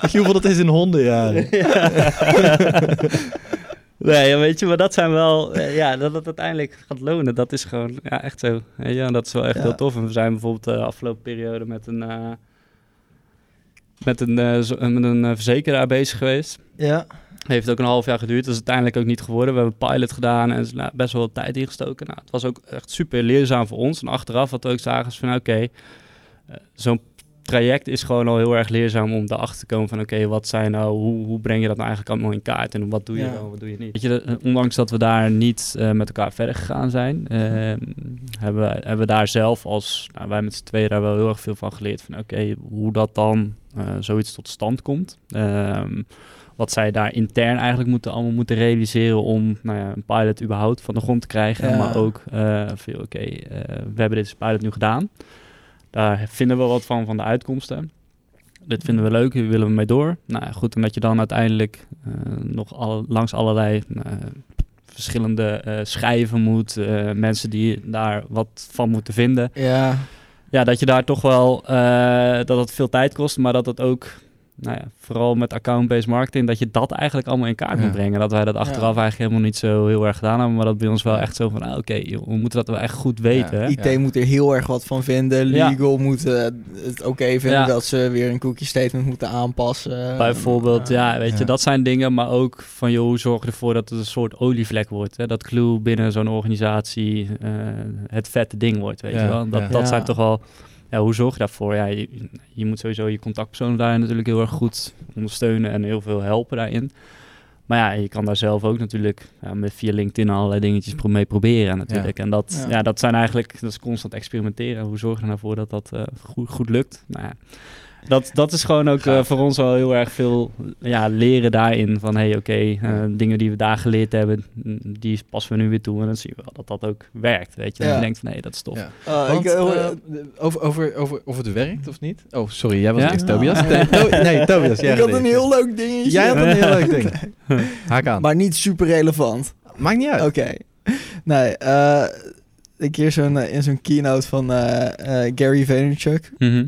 Weet je hoeveel dat is in hondenjaren? Nee, ja, weet je, maar dat zijn wel, eh, ja, dat het uiteindelijk gaat lonen, dat is gewoon, ja, echt zo. Je, en dat is wel echt Ja. heel tof. En we zijn bijvoorbeeld de afgelopen periode met een, eh, met een, eh, zo- met een eh, verzekeraar bezig geweest. Ja. Heeft ook een half jaar geduurd, dat is uiteindelijk ook niet geworden. We hebben een pilot gedaan en nou, best wel wat tijd ingestoken. Nou, het was ook echt super leerzaam voor ons. En achteraf wat we ook zagen is van, oké, eh, zo'n traject is gewoon al heel erg leerzaam om erachter te komen van oké, wat zijn nou, hoe, hoe breng je dat nou eigenlijk allemaal in kaart en wat doe je Ja. wel, wat doe je niet. Weet je, ondanks dat we daar niet eh, met elkaar verder gegaan zijn, eh, hebben, we, hebben we daar zelf als, nou, wij met z'n tweeën daar wel heel erg veel van geleerd van oké, hoe dat dan eh, zoiets tot stand komt. Ehm, wat zij daar intern eigenlijk moeten, allemaal moeten realiseren om nou ja, een pilot überhaupt van de grond te krijgen. Ja. Maar ook eh veel, oké, eh, we hebben dit pilot nu gedaan. Daar vinden we wat van, van de uitkomsten. Dit vinden we leuk, hier willen we mee door. Nou goed, omdat je dan uiteindelijk eh, nog alle, langs allerlei eh, verschillende eh, schijven moet, mensen die daar wat van moeten vinden. Ja. Ja, dat je daar toch wel, dat het veel tijd kost, maar dat het ook, nou ja, vooral met account-based marketing, dat je dat eigenlijk allemaal in kaart Ja. moet brengen. Dat wij dat achteraf eigenlijk helemaal niet zo heel erg gedaan hebben, maar dat bij ons wel echt zo van, ah, oké, we moeten dat wel echt goed weten. Hè. IT moet er heel erg wat van vinden. Ja. Legal moet eh, het oké vinden Ja. dat ze weer een cookie statement moeten aanpassen. Bijvoorbeeld, ja, weet je, dat zijn dingen, maar ook van, joh, hoe zorg je ervoor dat het een soort olievlek wordt, hè? dat Clue binnen zo'n organisatie eh, het vette ding wordt, weet Ja, je wel. Dat, ja. dat zijn toch wel, ja, hoe zorg je daarvoor? Ja, je, je moet sowieso je contactpersoon daar natuurlijk heel erg goed ondersteunen en heel veel helpen daarin. Maar ja, je kan daar zelf ook natuurlijk ja, met via LinkedIn allerlei dingetjes pro- mee proberen natuurlijk. En dat, Ja. ja. dat zijn eigenlijk, dat is constant experimenteren. Hoe zorg je er nou dat dat eh, goed, goed lukt? Nou ja, dat, dat is gewoon ook eh, voor ons wel heel erg veel ja, leren daarin. Van hey, oké, eh, dingen die we daar geleerd hebben, die passen we nu weer toe. En dan zien we wel dat dat ook werkt. Weet je, Ja. je denkt van nee, dat is tof. Ja. Oh, Want, ik, eh, over, over, over of het werkt of niet? Oh, sorry, jij was Ja? eerst Tobias. Nee, To- nee, Tobias. jij ik had een heel leuk dingetje. Jij had een heel leuk ding. Haak aan. Maar niet super relevant. Maakt niet uit. Oké. Nee, eh, een keer zo'n, in zo'n keynote van Gary Vaynerchuk. Mhm.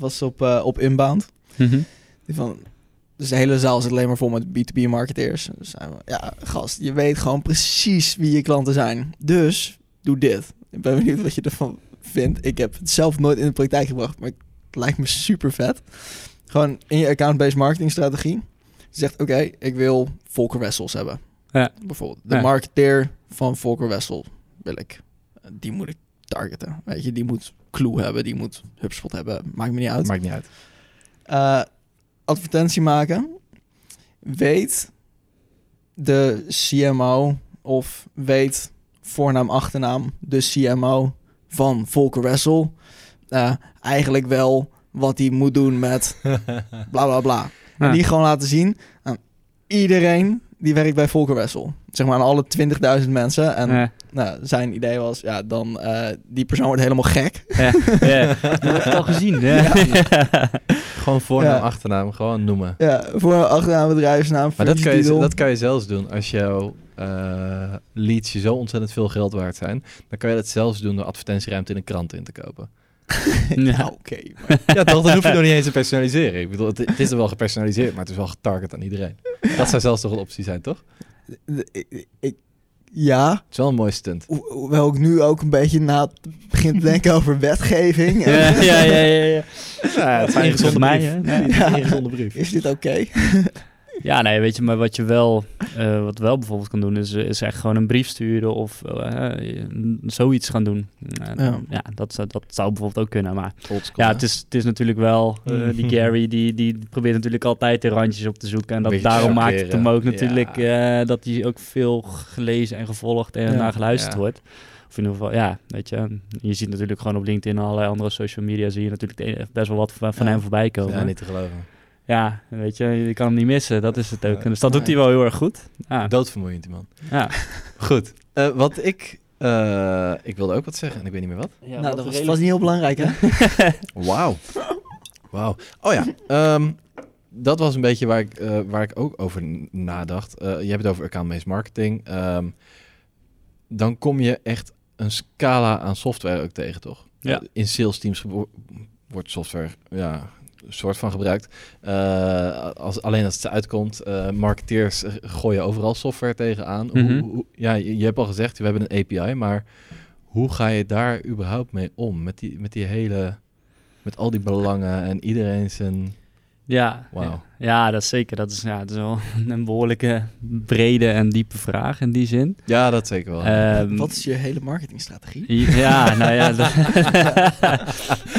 Was op, eh, op Inbound. Mhm. Die van, dus de hele zaal zit alleen maar vol met B2B marketeers. Dus zijn we, ja, gast, je weet gewoon precies wie je klanten zijn. Dus doe dit. Ik ben benieuwd wat je ervan vindt. Ik heb het zelf nooit in de praktijk gebracht, maar het lijkt me super vet. Gewoon in je account-based marketing strategie. Je zegt, oké, ik wil Volker Wessels hebben. Ja. Bijvoorbeeld, de Ja. marketeer van Volker Wessel wil ik. Die moet ik targeten. Weet je, die moet Clue hebben, die moet HubSpot hebben. Maakt me niet uit. Maakt niet uit. Eh, advertentie maken. Weet de CMO of weet voornaam, achternaam de CMO van Volker Wessel eh, eigenlijk wel wat hij moet doen met bla bla bla. En die gewoon laten zien aan iedereen die werkt bij Volker Wessel. Zeg maar aan alle 20.000 mensen. En Ja. nou, zijn idee was, ja, dan eh die persoon wordt helemaal gek. Ja, ja. Dat heb ik al gezien. Ja. Gewoon voornaam, Ja. achternaam, gewoon noemen. Ja, voor achternaam, bedrijfsnaam, Maar dat kan, je, dat kan je zelfs doen als jouw eh, leads je zo ontzettend veel geld waard zijn. Dan kan je dat zelfs doen door advertentieruimte in een krant in te kopen. Ja. Oké. maar- Ja, toch? Dan hoef je nog niet eens te personaliseren. Ik bedoel, het, het is er wel gepersonaliseerd, maar het is wel getarget aan iedereen. Dat zou zelfs toch een optie zijn, toch? ik, ik- ja, Het is wel een mooie stunt. ho- hoewel ik nu ook een beetje na begin te denken over wetgeving. En- Ja, ja, ja, ja, ja. Ja, het is een mij, brief. hè? Ja, het is een ingezonde brief. Is dit oké? Ja, nee, weet je, maar wat je wel, eh, wat wel bijvoorbeeld kan doen, is, is echt gewoon een brief sturen of eh, zoiets gaan doen. Eh, Ja. ja, dat, zou- dat zou bijvoorbeeld ook kunnen, maar ja, hè? het is, het is natuurlijk wel, eh, die Gary, die, die probeert natuurlijk altijd de randjes op te zoeken en dat, Beetje daarom maakt het hem ook natuurlijk, eh, dat hij ook veel gelezen en gevolgd en Ja. naar geluisterd Ja. wordt. Of in ieder geval, ja, weet je. Je ziet natuurlijk gewoon op LinkedIn en allerlei andere social media... zie je natuurlijk best wel wat van van Ja. hem voorbij komen. Ja, niet te geloven. Ja, weet je, je kan hem niet missen. Dat is het ook. Ja. Dus dat doet hij wel heel erg goed. Ja, Doodvermoeiend, die man. ja. Goed. Eh, wat ik... eh, ik wilde ook wat zeggen en ik weet niet meer wat. nou, dat was, was niet heel belangrijk, hè? Wauw. Wauw. Oh ja, ehm, dat was een beetje waar ik, eh, waar ik ook over nadacht. Eh, je hebt het over account-based marketing. Ehm, dan kom je echt een scala aan software ook tegen, toch? Ja. In sales teams wordt software ja, soort van gebruikt. Eh, als, alleen als het uitkomt, eh marketeers gooien overal software tegenaan. Hoe- Mhm. hoe- ja, je, je hebt al gezegd, we hebben een API, maar hoe ga je daar überhaupt mee om? Met die, met die hele, met al die belangen en iedereen zijn... Ja, Wauw. ja, dat is zeker. Dat is, ja, dat is wel een behoorlijke brede en diepe vraag in die zin. Ja, dat zeker wel. Ehm, Wat is je hele marketingstrategie? Ja, nou ja. dat-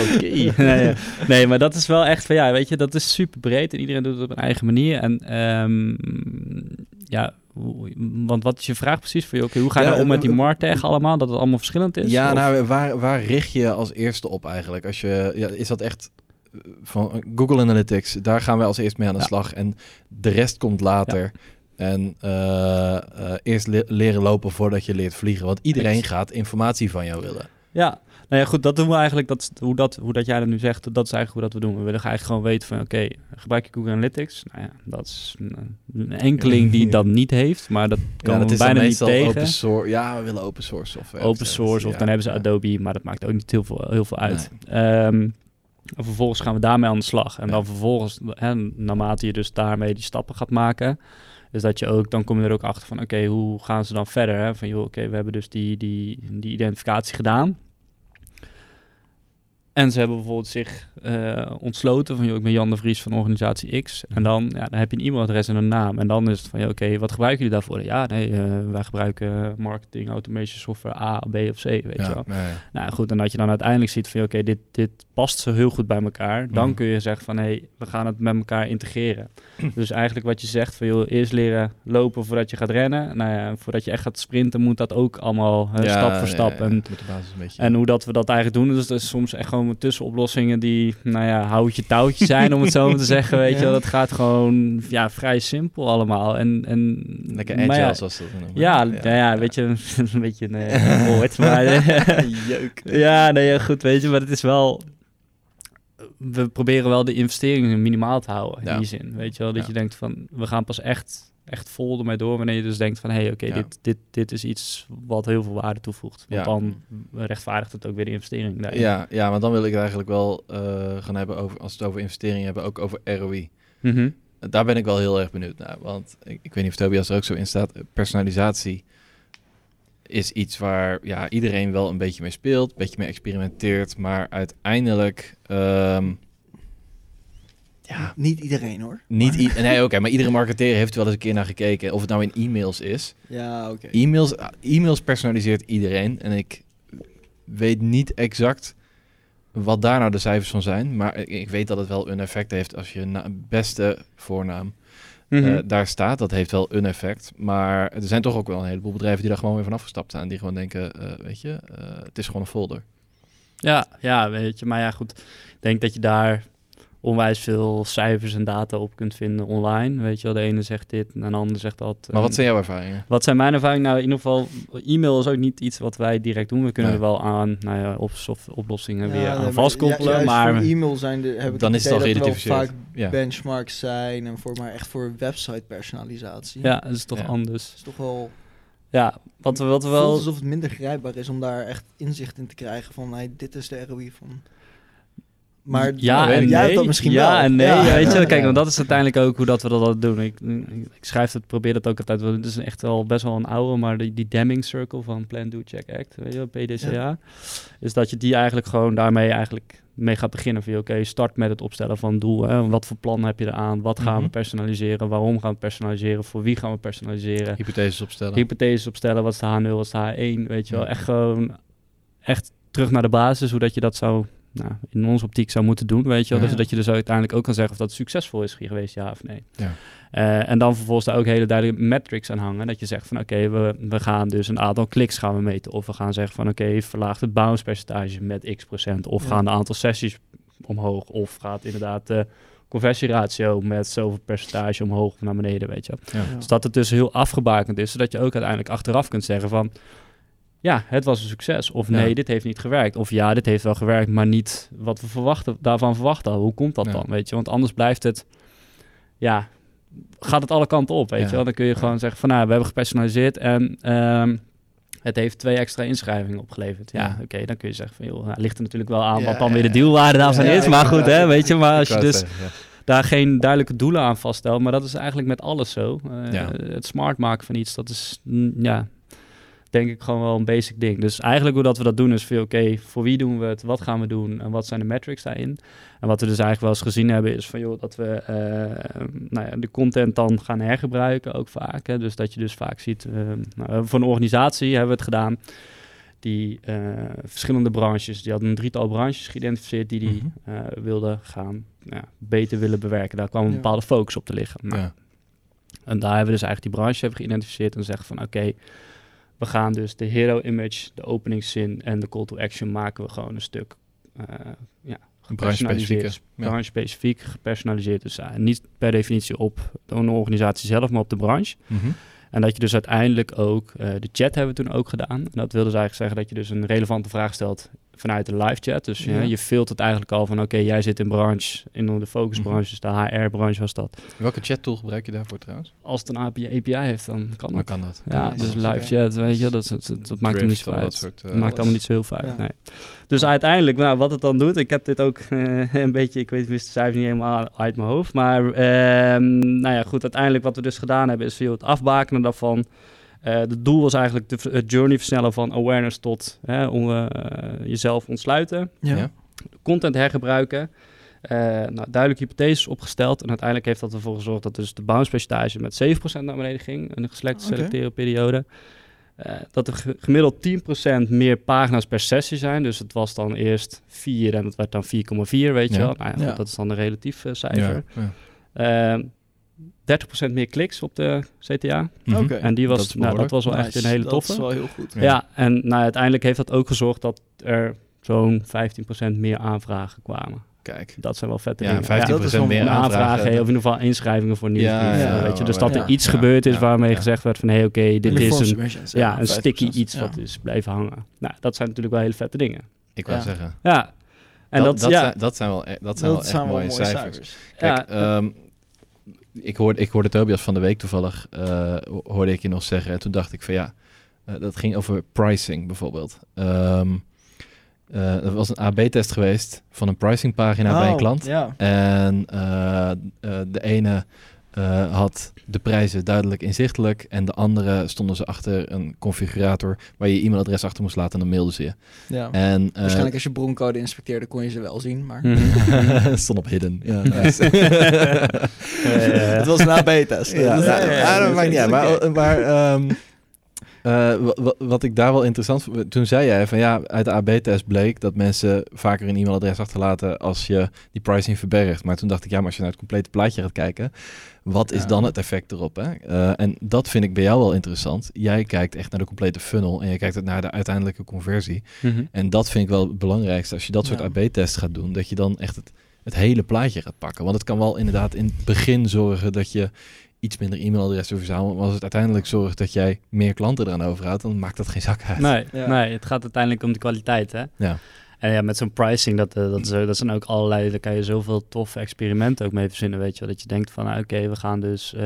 Oké. Nee, ja. nee, maar dat is wel echt van ja, weet je, dat is super breed en iedereen doet het op een eigen manier. En ehm, ja, want wat is je vraag precies voor je? Oké, hoe ga je Ja, nou om met die eh, martech allemaal? Dat het allemaal verschillend is? Ja, Of- nou, waar, waar richt je als eerste op eigenlijk? Als je, ja, is dat echt van Google Analytics? Daar gaan we als eerst mee aan de Ja. slag. En de rest komt later. En eh, eh, eerst le- leren lopen voordat je leert vliegen. Want iedereen gaat informatie van jou willen. Ja, nou ja, goed, dat doen we eigenlijk. Dat, hoe, dat, hoe dat jij dat nu zegt, dat is eigenlijk hoe dat we doen. We willen eigenlijk gewoon weten van, oké, gebruik je Google Analytics? Nou ja, dat is een, enkeling die dat niet heeft, maar dat Ja, is dan bijna niet tegen. open source. Ja, we willen open source software. open source, of Ja, dan hebben ze ja. Adobe, maar dat maakt ook niet heel veel, heel veel uit. Ehm, en vervolgens gaan we daarmee aan de slag. En dan vervolgens, hè, naarmate je dus daarmee die stappen gaat maken, is dat je ook, dan kom je er ook achter van, oké, hoe gaan ze dan verder? Hè? Van, joh, oké, we hebben dus die, die, die identificatie gedaan. En ze hebben bijvoorbeeld zich eh, ontsloten van, joh, ik ben Jan de Vries van organisatie X. En dan, ja, dan heb je een e-mailadres en een naam. En dan is het van, ja, oké, wat gebruiken jullie daarvoor? Ja, nee, eh, wij gebruiken marketing, automation software A, B of C, weet je wel. Nou goed, en dat je dan uiteindelijk ziet van, oké, dit, dit past zo heel goed bij elkaar. Dan Mhm. kun je zeggen van, hé, hey, we gaan het met elkaar integreren. dus eigenlijk wat je zegt van, joh, eerst leren lopen voordat je gaat rennen. Nou ja, voordat je echt gaat sprinten moet dat ook allemaal Ja, stap voor stap. ja, En, moet de basis een beetje... en hoe dat we dat eigenlijk doen, dus dat is soms echt gewoon tussenoplossingen die, nou ja, houtje touwtje zijn, om het zo maar te zeggen. Weet je Ja. wel, dat gaat gewoon, ja, vrij simpel allemaal. En, en, Lekker agile, ja, zoals ze dat noemen. ja, ja, ja, weet je, een beetje een woord, maar... Jeuk. Ja, nee, ja, goed, weet je, maar het is wel... We proberen wel de investeringen minimaal te houden, Ja. in die zin. Weet je wel, dat Ja. je denkt van, we gaan pas echt, echt vol ermee door... wanneer je dus denkt van, hé, hey, oké, Ja. dit, dit, dit is iets wat heel veel waarde toevoegt. Want Ja. dan rechtvaardigt het ook weer de investering daarin. Ja, ja, maar dan wil ik het eigenlijk wel eh, gaan hebben over, als we het over investeringen hebben, ook over ROI. Mhm. Daar ben ik wel heel erg benieuwd naar. Want ik, ik weet niet of Tobias er ook zo in staat. Personalisatie is iets waar ja, iedereen wel een beetje mee speelt, een beetje mee experimenteert. Maar uiteindelijk. ehm, ja, Niet iedereen hoor. niet. Maar- Nee, oké, maar iedere marketeer heeft er wel eens een keer naar gekeken. Of het nou in e-mails is. Ja, oké. E-mails, e-mails personaliseert iedereen. En ik weet niet exact wat daar nou de cijfers van zijn. Maar ik, ik weet dat het wel een effect heeft als je na, beste voornaam Mhm. eh, daar staat. Dat heeft wel een effect. Maar er zijn toch ook wel een heleboel bedrijven die daar gewoon weer van afgestapt zijn. Die gewoon denken, eh, weet je, eh, het is gewoon een folder. Ja, ja, weet je. Maar ja, goed. Ik denk dat je daar onwijs veel cijfers en data op kunt vinden online. Weet je wel, de ene zegt dit en de ander zegt dat. Maar wat zijn jouw ervaringen? Wat zijn mijn ervaringen? Nou, in ieder geval, e-mail is ook niet iets wat wij direct doen. We kunnen Nee. er wel aan, nou ja, op, of oplossingen Ja, weer nee, aan vastkoppelen. ju- juist maar e-mail zijn de, heb ik Dan is het al vaak Ja. benchmarks zijn en voor maar echt voor website personalisatie. ja, dat is toch Ja. anders. Dat is toch wel Ja, wat we, wat we wel... alsof het minder grijpbaar is om daar echt inzicht in te krijgen van hey, dit is de ROI van. Maar ja en jij nee. hebt dat misschien ja wel. en nee, Ja. weet je. Ja. Kijk, want dat is uiteindelijk ook hoe dat we dat doen. Ik, ik schrijf het, probeer dat ook altijd. Het is echt wel best wel een oude, maar die, die Deming Circle van Plan, Do, Check, Act, weet je wel, PDCA. Is dat je die eigenlijk gewoon daarmee eigenlijk mee gaat beginnen. Van, oké, start met het opstellen van een doel. Hè. Wat voor plan heb je eraan? Wat gaan we Mhm. personaliseren? Waarom gaan we personaliseren? Voor wie gaan we personaliseren? Hypotheses opstellen. hypotheses opstellen. Wat is de H0, wat is de H1? Weet je wel, Ja. echt gewoon echt terug naar de basis, hoe dat je dat zou nou, in onze optiek zou moeten doen, weet je wel. Ja. Dus dat je dus uiteindelijk ook kan zeggen of dat succesvol is geweest, ja of nee. Ja. Eh, en dan vervolgens daar ook hele duidelijke metrics aan hangen. Dat je zegt van oké, we, we gaan dus een aantal kliks gaan we meten. Of we gaan zeggen van oké, verlaagt het bounce percentage met x procent. Of Ja. gaan de aantal sessies omhoog. Of gaat inderdaad de conversieratio met zoveel percentage omhoog of naar beneden, weet je wel. Dus dat het dus heel afgebakend is, zodat je ook uiteindelijk achteraf kunt zeggen van... Ja, het was een succes. Of nee, Ja. dit heeft niet gewerkt. Of ja, dit heeft wel gewerkt, maar niet wat we verwachten, daarvan verwachten. Hoe komt dat Ja. dan, weet je? Want anders blijft het... Ja, gaat het alle kanten op, weet Ja. je wel? Dan kun je gewoon zeggen van... Nou, we hebben gepersonaliseerd en... ehm, het heeft twee extra inschrijvingen opgeleverd. Ja, oké, dan kun je zeggen van... joh, nou, ligt er natuurlijk wel aan wat dan weer de dealwaarde daarvan is. Maar goed, hè, weet je. Maar als je dus zeggen, daar geen duidelijke doelen aan vaststelt. Maar dat is eigenlijk met alles zo. Eh. Het smart maken van iets, dat is, mm, ja, denk ik gewoon wel een basic ding. Dus eigenlijk hoe dat we dat doen is veel, oké, voor wie doen we het? Wat gaan we doen? En wat zijn de metrics daarin? En wat we dus eigenlijk wel eens gezien hebben is van, joh, dat we eh, nou ja, de content dan gaan hergebruiken ook vaak. Hè? Dus dat je dus vaak ziet, eh, nou, voor een organisatie hebben we het gedaan die eh, verschillende branches, die hadden een drietal branches geïdentificeerd die die Mhm. eh, wilden gaan ja, beter willen bewerken. Daar kwam een Ja. bepaalde focus op te liggen. Nou, Ja. En daar hebben we dus eigenlijk die branche hebben geïdentificeerd en zeggen van oké, we gaan dus de hero image, de openingszin en de call to action maken we gewoon een stuk uh, ja, gepersonaliseerd. ja. Branche-specifiek, gepersonaliseerd. Dus uh, niet per definitie op de organisatie zelf, maar op de branche. Mhm. En dat je dus uiteindelijk ook, uh, de chat hebben we toen ook gedaan. En dat wil dus eigenlijk zeggen dat je dus een relevante vraag stelt vanuit de live chat. Dus ja. Ja. je filtert eigenlijk al van oké, jij zit in branche, in de focusbranche, dus de HR-branche was dat. Welke chat-tool gebruik je daarvoor trouwens? Als het een API, API heeft, dan kan Dan dat. kan dat. Ja, Ja, dus live chat, weet je, dat, dat, dat, dat maakt hem niet zo uit. soort, eh, maakt allemaal niet zo heel veel uit, nee. Dus uiteindelijk, nou, wat het dan doet, ik heb dit ook eh, een beetje, ik weet wist de cijfers niet helemaal uit mijn hoofd, maar ehm, nou ja, goed, uiteindelijk wat we dus gedaan hebben is joh, het afbakenen daarvan. Eh het doel was eigenlijk de, het journey versnellen van awareness tot hè, om, eh, jezelf ontsluiten, Ja. Ja. content hergebruiken. Eh nou, duidelijke hypotheses opgesteld. En uiteindelijk heeft dat ervoor gezorgd dat dus de bounce percentage met 7% naar beneden ging in de geselecte Oké. selecteren periode. Eh, dat er ge- gemiddeld 10% meer pagina's per sessie zijn. Dus het was dan eerst 4 en het werd dan 4,4, weet je wel. Nou ja, dat is dan een relatief eh, cijfer. Ja. Ja. Eh, 30% meer kliks op de CTA. Oké. En die was, Dat nou, dat was wel echt een hele Dat toffe. is wel heel goed. Ja. Ja, en nou, uiteindelijk heeft dat ook gezorgd dat er zo'n 15% meer aanvragen kwamen. Kijk. Dat zijn wel vette Ja, dingen. 15% dat is wel meer aanvragen, aanvragen. of in ieder geval inschrijvingen voor nieuwsbrieven. Ja, ja, weet je. ja, Dus ja, dat er ja. iets Ja, gebeurd is ja, waarmee ja. gezegd werd van... hé, hey, oké, dit is een, ja, een 5%, sticky iets ja. wat is blijven hangen. Nou, dat zijn natuurlijk wel hele vette dingen. Ik wou Ja. zeggen. Ja, en dat, dat, ja, zijn, dat zijn wel, e- dat zijn Dat wel echt zijn wel mooie, mooie cijfers. cijfers. Kijk, Ja. Ik, hoorde, ik hoorde Tobias van de week toevallig, eh, ho- hoorde ik je nog zeggen. En toen dacht ik van ja, eh, dat ging over pricing bijvoorbeeld. Eh, er was een AB-test geweest van een pricingpagina bij een Oh, klant. Ja. En de ene eh, had de prijzen duidelijk inzichtelijk. En de andere stonden ze achter een configurator waar je je e-mailadres achter moest laten en dan mailden ze je. ja. En, eh, Waarschijnlijk als je broncode inspecteerde kon je ze wel zien, maar... Mhm. stond op hidden. Ja, nice. Het was een AB-test. Ja, ja, dat maakt niet uit. Maar, maar ehm, eh, wa- wa- wat ik daar wel interessant vond, toen zei jij van ja, uit de AB-test bleek dat mensen vaker een e-mailadres achterlaten als je die pricing verbergt. Maar toen dacht ik, ja, maar als je naar het complete plaatje gaat kijken, wat is Ja. dan het effect erop? Hè? Eh, en dat vind ik bij jou wel interessant. Jij kijkt echt naar de complete funnel en je kijkt naar de uiteindelijke conversie. Mhm. En dat vind ik wel het belangrijkste. Als je dat soort Ja. AB-tests gaat doen, dat je dan echt het, het hele plaatje gaat pakken. Want het kan wel inderdaad in het begin zorgen dat je iets minder e-mailadressen verzamelt. Maar als het uiteindelijk zorgt dat jij meer klanten eraan overhoudt, dan maakt dat geen zak uit. Nee, Ja. nee, het gaat uiteindelijk om de kwaliteit, hè? Ja. En ja, met zo'n pricing, dat, eh, dat, is, dat zijn ook allerlei, daar kan je zoveel toffe experimenten ook mee verzinnen, weet je wel. Dat je denkt van, ah, oké, we gaan dus eh,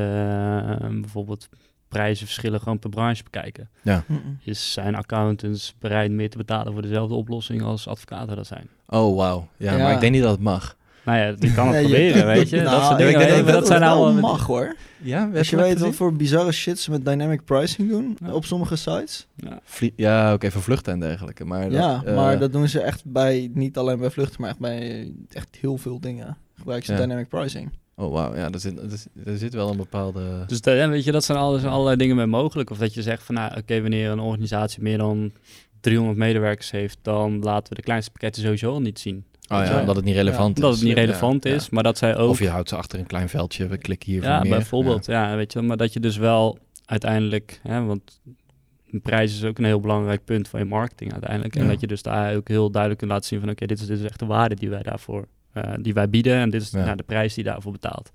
bijvoorbeeld prijzenverschillen gewoon per branche bekijken. Mm-mm. Is zijn accountants bereid meer te betalen voor dezelfde oplossing als advocaten dat zijn? Oh, wauw. Ja, Ja. maar ik denk niet dat het mag. Nou ja, die kan het je- proberen, weet je. dat Nou, ik denk zijn allemaal... mag hoor. Ja, Als je weet wat voor bizarre shit ze met dynamic pricing doen Ja. op sommige sites. Ja. Ja, oké, voor vluchten en dergelijke. Maar dat, ja, eh, maar dat doen ze echt bij, niet alleen bij vluchten, maar echt bij echt heel veel dingen. Gebruiken ze Ja. dynamic pricing. Oh, wauw. Ja, er zit, er, zit- er zit wel een bepaalde... Dus dat, ja, weet je, dat zijn alles, allerlei dingen mee mogelijk. Of dat je zegt van, nou, oké, wanneer een organisatie meer dan 300 medewerkers heeft, dan laten we de kleinste pakketten sowieso al niet zien. Oh Ja. omdat het niet relevant is. het niet relevant ja. is, maar dat zij ook... Of je houdt ze achter een klein veldje, we klikken hier ja, voor meer. bijvoorbeeld. Ja. weet je, wel, maar dat je dus wel uiteindelijk, hè, want een prijs is ook een heel belangrijk punt van je marketing uiteindelijk. En Ja. dat je dus daar ook heel duidelijk kunt laten zien van, oké, dit, is, dit is echt de waarde die wij daarvoor, eh, die wij bieden en dit is Ja. nou, de prijs die je daarvoor betaalt.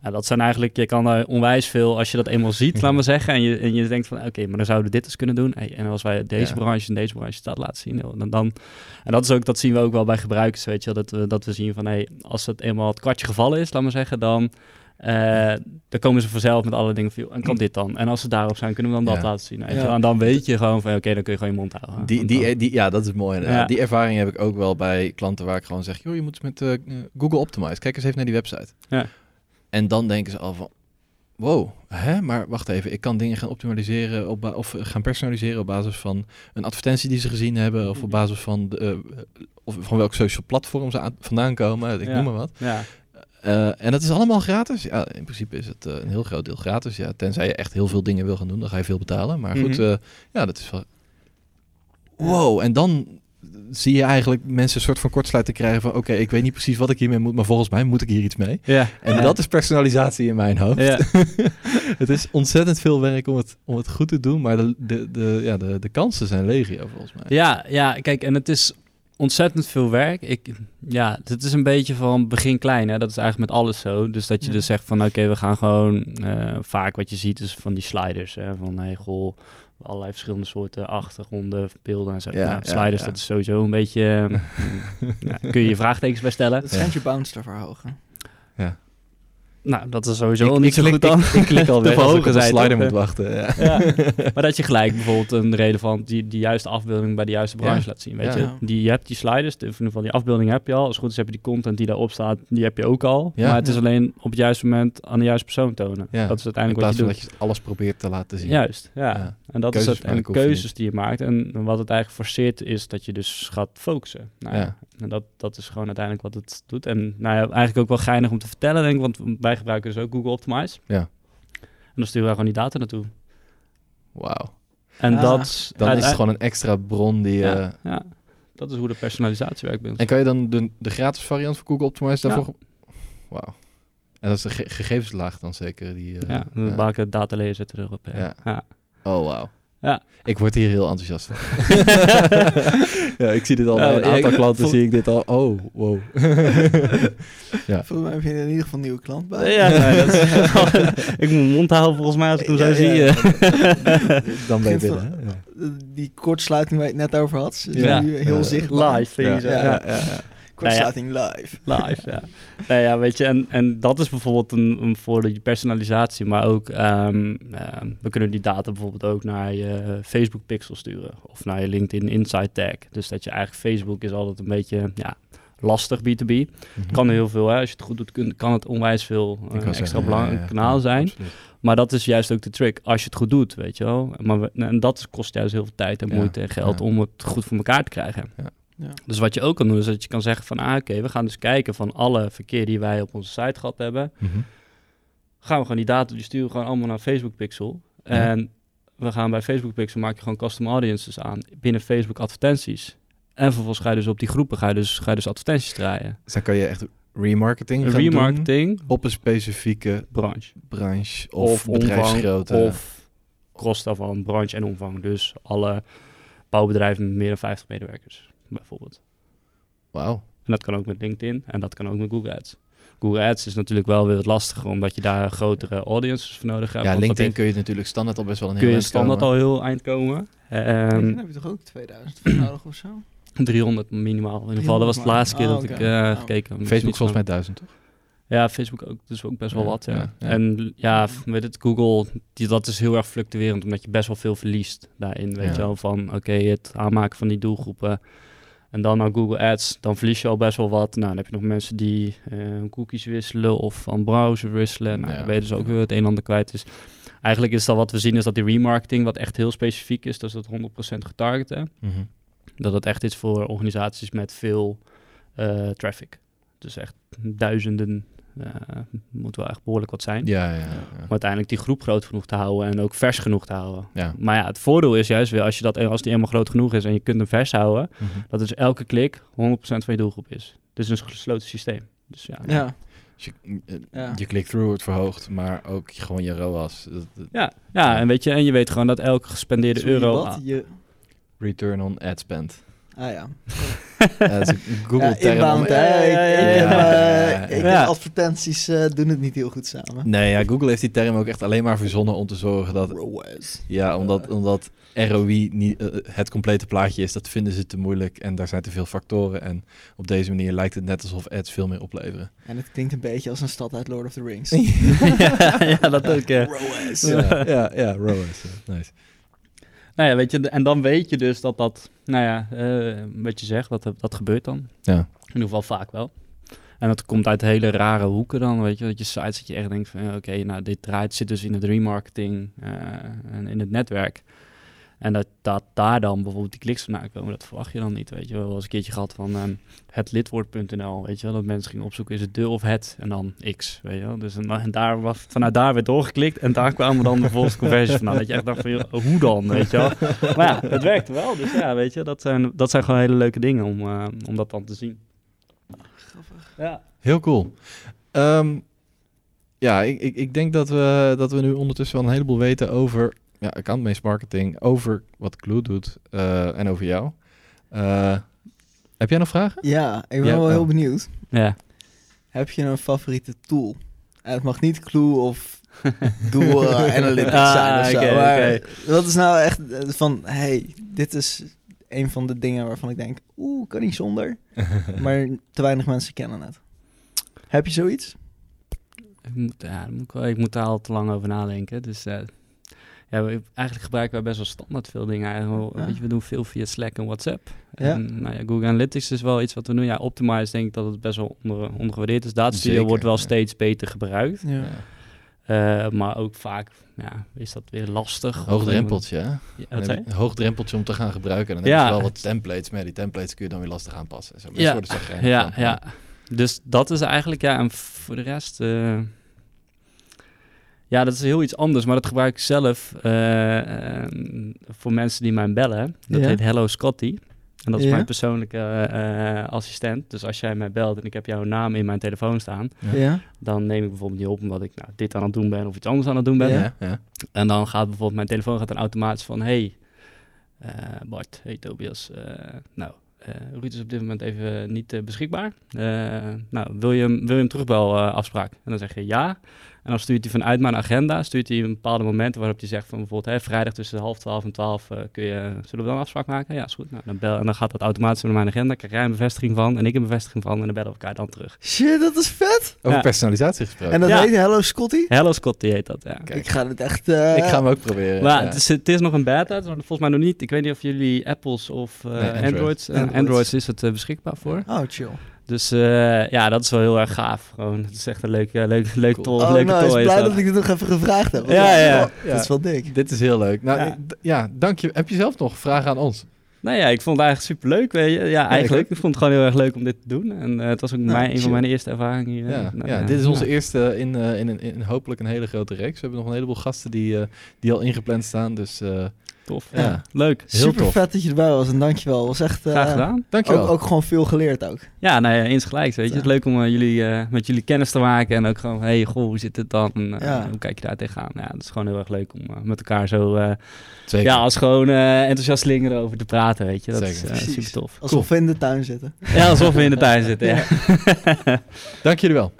Dat zijn eigenlijk, je kan daar onwijs veel, als je dat eenmaal ziet, laat maar zeggen, en je, en je denkt van, oké, maar dan zouden we dit eens kunnen doen. Hey, en als wij deze Ja. branche en deze branche dat laten zien, dan, dan, en dat is ook, dat zien we ook wel bij gebruikers, weet je wel, dat we, dat we zien van, hey, als het eenmaal het kwartje gevallen is, laat maar zeggen, dan, eh, dan komen ze vanzelf met alle dingen van, en kan dit dan? En als ze daarop zijn, kunnen we dan dat Ja. laten zien, weet je Ja. wel. En dan weet je gewoon van, oké, dan kun je gewoon je mond houden. Die, die, dan- die, ja, dat is mooi. Die ervaring heb ik ook wel bij klanten waar ik gewoon zeg... joh, je moet eens met eh, Google Optimize. Kijk eens even naar die website. Ja. En dan denken ze al van... Wow, hè? maar wacht even. Ik kan dingen gaan optimaliseren op of gaan personaliseren op basis van een advertentie die ze gezien hebben... of op basis van, de, eh, of van welk social platform ze aan- vandaan komen. Ik Ja. noem maar wat. ja, Eh, en dat is allemaal gratis. Ja, in principe is het eh, een heel groot deel gratis. Ja, tenzij je echt heel veel dingen wil gaan doen, dan ga je veel betalen. Maar goed, Mhm. eh, ja, dat is wel... Wow, en dan zie je eigenlijk mensen een soort van kortsluiting krijgen van... oké, ik weet niet precies wat ik hiermee moet, maar volgens mij moet ik hier iets mee. ja. En Ja. dat is personalisatie in mijn hoofd. Ja. het is ontzettend veel werk om het, om het goed te doen, maar de, de, de, ja, de, de kansen zijn legio volgens mij. Ja, ja, kijk, en het is ontzettend veel werk. Ik, ja, het is een beetje van begin klein, hè. Dat is eigenlijk met alles zo. Dus dat je Ja. dus zegt van, oké, we gaan gewoon... eh, vaak wat je ziet is van die sliders, hè. Van, hey, goh, allerlei verschillende soorten achtergronden, beelden en zo. Ja, Nou, ja, sliders, ja. dat is sowieso een beetje... ja, kun je je vraagtekens bij stellen. Dat schijnt je bounce te verhogen. Nou, dat is sowieso Ik- al niet ik zo klik- goed dan. Ik, ik klik al Te weg als ik op slider moet wachten. Ja. Ja. maar dat je gelijk bijvoorbeeld een relevant, die, die juiste afbeelding bij de juiste branche Ja. laat zien. Weet Ja. je, die, je hebt die sliders, in ieder geval die afbeelding heb je al. Als het goed is heb je die content die daarop staat, die heb je ook al. Ja. Maar het is alleen op het juiste moment aan de juiste persoon tonen. Ja. Dat is In uiteindelijk wat je dat doet. je alles probeert te laten zien. Juist, ja. Ja. En dat Keuzes is het. En je keuzes die je maakt. En wat het eigenlijk forceert is dat je dus gaat focussen. Nou. En dat, dat is gewoon uiteindelijk wat het doet. En nou ja, eigenlijk ook wel geinig om te vertellen, denk ik. Want wij gebruiken dus ook Google Optimize. Ja. En dan sturen wij gewoon die data naartoe. Wauw. En Ah. dat... Dan is het gewoon een extra bron die... Ja, eh, ja, dat is hoe de personalisatie werkt bij ons. En kan je dan de, de gratis variant van Google Optimize daarvoor... Wauw. En dat is de ge- gegevenslaag dan zeker? Die, eh, ja, welke data layer zitten erop. Ja. Oh, wauw. Ja. Ik word hier heel enthousiast van. ja, ik zie dit al Ja, bij een aantal ik- klanten, vol- zie ik dit al. Oh, wow. ja. Volgens mij heb je in ieder geval een nieuwe klant bij. Ja, nee, dat is, ik moet mijn mond houden volgens mij als ik hem zo Ja, zie. ja. Dan ben je binnen. Die kortsluiting waar je het net over had, is Ja. nu heel zichtbaar. Live, vind Ja, ja, Ja. Kortsluiting live. Live, ja. Nou ja, weet je, en, en dat is bijvoorbeeld een, een voor de personalisatie, maar ook, ehm, ehm, we kunnen die data bijvoorbeeld ook naar je Facebook pixel sturen of naar je LinkedIn Insight tag. Dus dat je eigenlijk, Facebook is altijd een beetje, ja, lastig B2B. Mhm. Kan heel veel, hè. als je het goed doet, kun- kan het onwijs veel eh, extra zeggen, ja, belangrijk ja, kanaal ja, zijn. absoluut. Maar dat is juist ook de trick, als je het goed doet, weet je wel. Maar we- en dat kost juist heel veel tijd en Ja, moeite en geld ja. om het goed voor elkaar te krijgen. Ja. Ja. Dus wat je ook kan doen, is dat je kan zeggen van, ah oké, we gaan dus kijken van alle verkeer die wij op onze site gehad hebben, Mhm. gaan we gewoon die data, die sturen we gewoon allemaal naar Facebook Pixel. En we gaan bij Facebook Pixel maak je gewoon custom audiences aan binnen Facebook advertenties. En vervolgens ga je dus op die groepen ga je dus, ga je dus advertenties draaien. Dus dan kan je echt remarketing gaan doen Remarketing, op een specifieke branche. branche of, Of, omvang, bedrijfsgrootte. of kost daarvan branche en omvang. Dus alle bouwbedrijven met meer dan 50 medewerkers, bijvoorbeeld. Wauw. En dat kan ook met LinkedIn en dat kan ook met Google Ads. Google Ads is natuurlijk wel weer wat lastiger, omdat je daar grotere audiences voor nodig hebt. Ja, LinkedIn heeft- kun je natuurlijk standaard al best wel een kun heel je eind standaard komen. al heel eind komen. En Ehm dan heb je toch ook 2000 voor nodig of zo? 300 minimaal. In ieder geval, dat was de 300 laatste keer dat ik eh, Oh. gekeken heb. Facebook Niet volgens mij zo- duizend, toch? Ja, Facebook ook. Dus ook best wel Ja, wat, ja. ja, ja. En ja, weet het, Google, die, dat is heel erg fluctuerend, omdat je best wel veel verliest daarin. Weet Ja. je wel, van oké, het aanmaken van die doelgroepen. En dan naar Google Ads, dan verlies je al best wel wat. Nou, dan heb je nog mensen die eh, cookies wisselen of van browser wisselen. Nou, Ja. dan ben je dus ook weer het een en ander kwijt. Dus eigenlijk is dat wat we zien, is dat die remarketing, wat echt heel specifiek is, dat is dat 100% getarget. Mhm. Dat het echt is voor organisaties met veel eh, traffic. Dus echt duizenden moet wel echt behoorlijk wat zijn. Ja, ja, ja. Maar uiteindelijk die groep groot genoeg te houden en ook vers genoeg te houden. Ja. Maar ja, het voordeel is juist weer als, je dat, als die helemaal groot genoeg is en je kunt hem vers houden, Mhm. dat dus elke klik 100% van je doelgroep is. Dus een gesloten systeem. Dus ja, Ja. Dus je, eh, Ja. je click-through wordt verhoogd, maar ook gewoon je ROAS. Dat- dat- ja, ja, en weet je, en je weet gewoon dat elke gespendeerde Sorry, euro. wat? Je... Return on ad spend. Ah ja. Ja, dat is een ja Google-term. inbound, om- hè. Ik, Ja, ja, ik ja, heb, ja, eh, ja, ja. ik advertenties eh, doen het niet heel goed samen. Nee, ja, Google heeft die term ook echt alleen maar verzonnen om te zorgen dat... ROAS. Ja, omdat, omdat ROI niet eh, het complete plaatje is, dat vinden ze te moeilijk en daar zijn te veel factoren. En op deze manier lijkt het net alsof ads veel meer opleveren. En het klinkt een beetje als een stad uit Lord of the Rings. ja, ja, dat ook. ja. ROAS. Ja, ja, ja ROAS. ja, Nice. Nou ja, weet je, en dan weet je dus dat dat, nou ja, eh, wat je zegt, dat, dat gebeurt dan. Ja. In ieder geval vaak wel. En dat komt uit hele rare hoeken dan, weet je. Dat je sites dat je echt denkt van, oké, nou dit draait, zit dus in het remarketing eh, en in het netwerk. En dat, dat daar dan bijvoorbeeld die kliks vandaan komen, dat verwacht je dan niet, weet je. We hebben wel eens een keertje gehad van ehm, hetlidwoord.nl, weet je wel. Dat mensen gingen opzoeken, is het de of het? En dan x, weet je wel. Dus en, en daar was, vanuit daar werd doorgeklikt en daar kwamen dan vervolgens conversies vandaan. Dat je echt dacht van, joh, hoe dan, weet je wel. Maar ja, het werkte wel. Dus ja, weet je, dat zijn, dat zijn gewoon hele leuke dingen om, eh, om dat dan te zien. Ja. Heel cool. Ehm, ja, ik, ik, ik denk dat we, dat we nu ondertussen wel een heleboel weten over ja, account-based marketing, over wat Clue doet eh, en over jou. Eh, heb jij nog vragen? Ja, ik ben Ja, wel oh. heel benieuwd. Ja. Heb je een favoriete tool? En het mag niet Clue of Google Analytics Ah, zijn of zo. maar wat is nou echt eh, van, hey, dit is een van de dingen waarvan ik denk, oeh, kan niet zonder. maar te weinig mensen kennen het. Heb je zoiets? Ik moet, ja, daar moet ik, ik moet daar al te lang over nadenken. Dus eh, ja, we, eigenlijk gebruiken wij best wel standaard veel dingen. Ja. Weet je, we doen veel via Slack en WhatsApp. Ja. En, nou ja, Google Analytics is wel iets wat we doen. Ja, Optimize denk ik dat het best wel onder, ondergewaardeerd is. Data Studio wordt wel ja. steeds beter gebruikt. Ja. Eh, maar ook vaak ja, is dat weer lastig. Hoog Of- drempeltje, hè? Ja, wat zei je? Een hoog drempeltje om te gaan gebruiken. En dan Ja. heb je wel wat templates, maar die templates kun je dan weer lastig aanpassen. en Zo. Ja. Ja, van. ja. Dus dat is eigenlijk, ja, en voor de rest... eh, ja, dat is heel iets anders, maar dat gebruik ik zelf eh, eh, voor mensen die mij bellen. Dat Ja. heet Hello Scotty. En dat is Ja. mijn persoonlijke eh, assistent. Dus als jij mij belt en ik heb jouw naam in mijn telefoon staan, Ja. Ja. dan neem ik bijvoorbeeld niet op omdat ik nou, dit aan het doen ben of iets anders aan het doen ben. Ja. Ja, ja. En dan gaat bijvoorbeeld mijn telefoon gaat dan automatisch van... Hey eh, Bart, hey Tobias. eh, nou, eh Ruud is op dit moment even niet beschikbaar. Eh, nou, wil je, hem- wil je hem terugbel afspraak? En dan zeg je ja. En dan stuurt hij vanuit mijn agenda... stuurt hij een bepaalde momenten waarop hij zegt van bijvoorbeeld... Hè, vrijdag tussen half twaalf en twaalf eh, kun je... Zullen we dan een afspraak maken? Ja, is goed. Nou, dan bel, en dan gaat dat automatisch naar mijn agenda. Krijg jij een bevestiging van en ik een bevestiging van... en dan bellen we elkaar dan terug. Shit, dat is vet. Over Ja. personalisatie gesproken. En dat Ja. heet Hello Scotty? Hello Scott, die heet dat, ja. Kijk. Ik ga het echt... eh, ik ga hem ook proberen. Maar ja. het, is, het is nog een beta, het is nog volgens mij nog niet. Ik weet niet of jullie Apples of eh, Nee, Android. Androids. Androids. Androids is het beschikbaar voor. Oh, chill. Dus eh, ja, dat is wel heel erg gaaf. Gewoon, het is echt een leuke, leuke, leuke, Cool. Oh, leuke nou, ik is blij dat. dat ik dit nog even gevraagd heb. Ja, dat ja. wel- Ja. Dat is wel dik. Dit is heel leuk. Nou, Ja. dank je. Heb je zelf nog vragen aan ons? Nou ja, ik vond het eigenlijk super leuk. Weet je. Ja, eigenlijk. Ik vond het gewoon heel erg leuk om dit te doen. En eh, het was ook Nou, mijn, een van mijn eerste ervaringen hier. Ja, Nou, ja, dit is onze eerste in, eh, in, een- in, hopelijk een hele grote reeks. We hebben nog een heleboel gasten die, eh, die al ingepland staan. Dus eh, Tof. Ja. Ja. Leuk. Heel Super tof. vet dat je erbij was en dankjewel. Was echt... eh, Graag gedaan. dankjewel. Ook, ook gewoon veel geleerd ook. Ja, nou ja, eens gelijk. Weet je. Ja. Het is leuk om eh, jullie, eh, met jullie kennis te maken. En ook gewoon, hey, goh, hoe zit het dan? En, eh, Ja. Hoe kijk je daar tegenaan? Ja, dat is gewoon heel erg leuk om eh, met elkaar zo... eh, Zeker. Ja, als gewoon eh enthousiastelingen erover te praten, weet je. Dat Zeker. is eh, super tof. Alsof we in de tuin zitten. Ja, alsof we in de tuin zitten, ja. Dank jullie wel.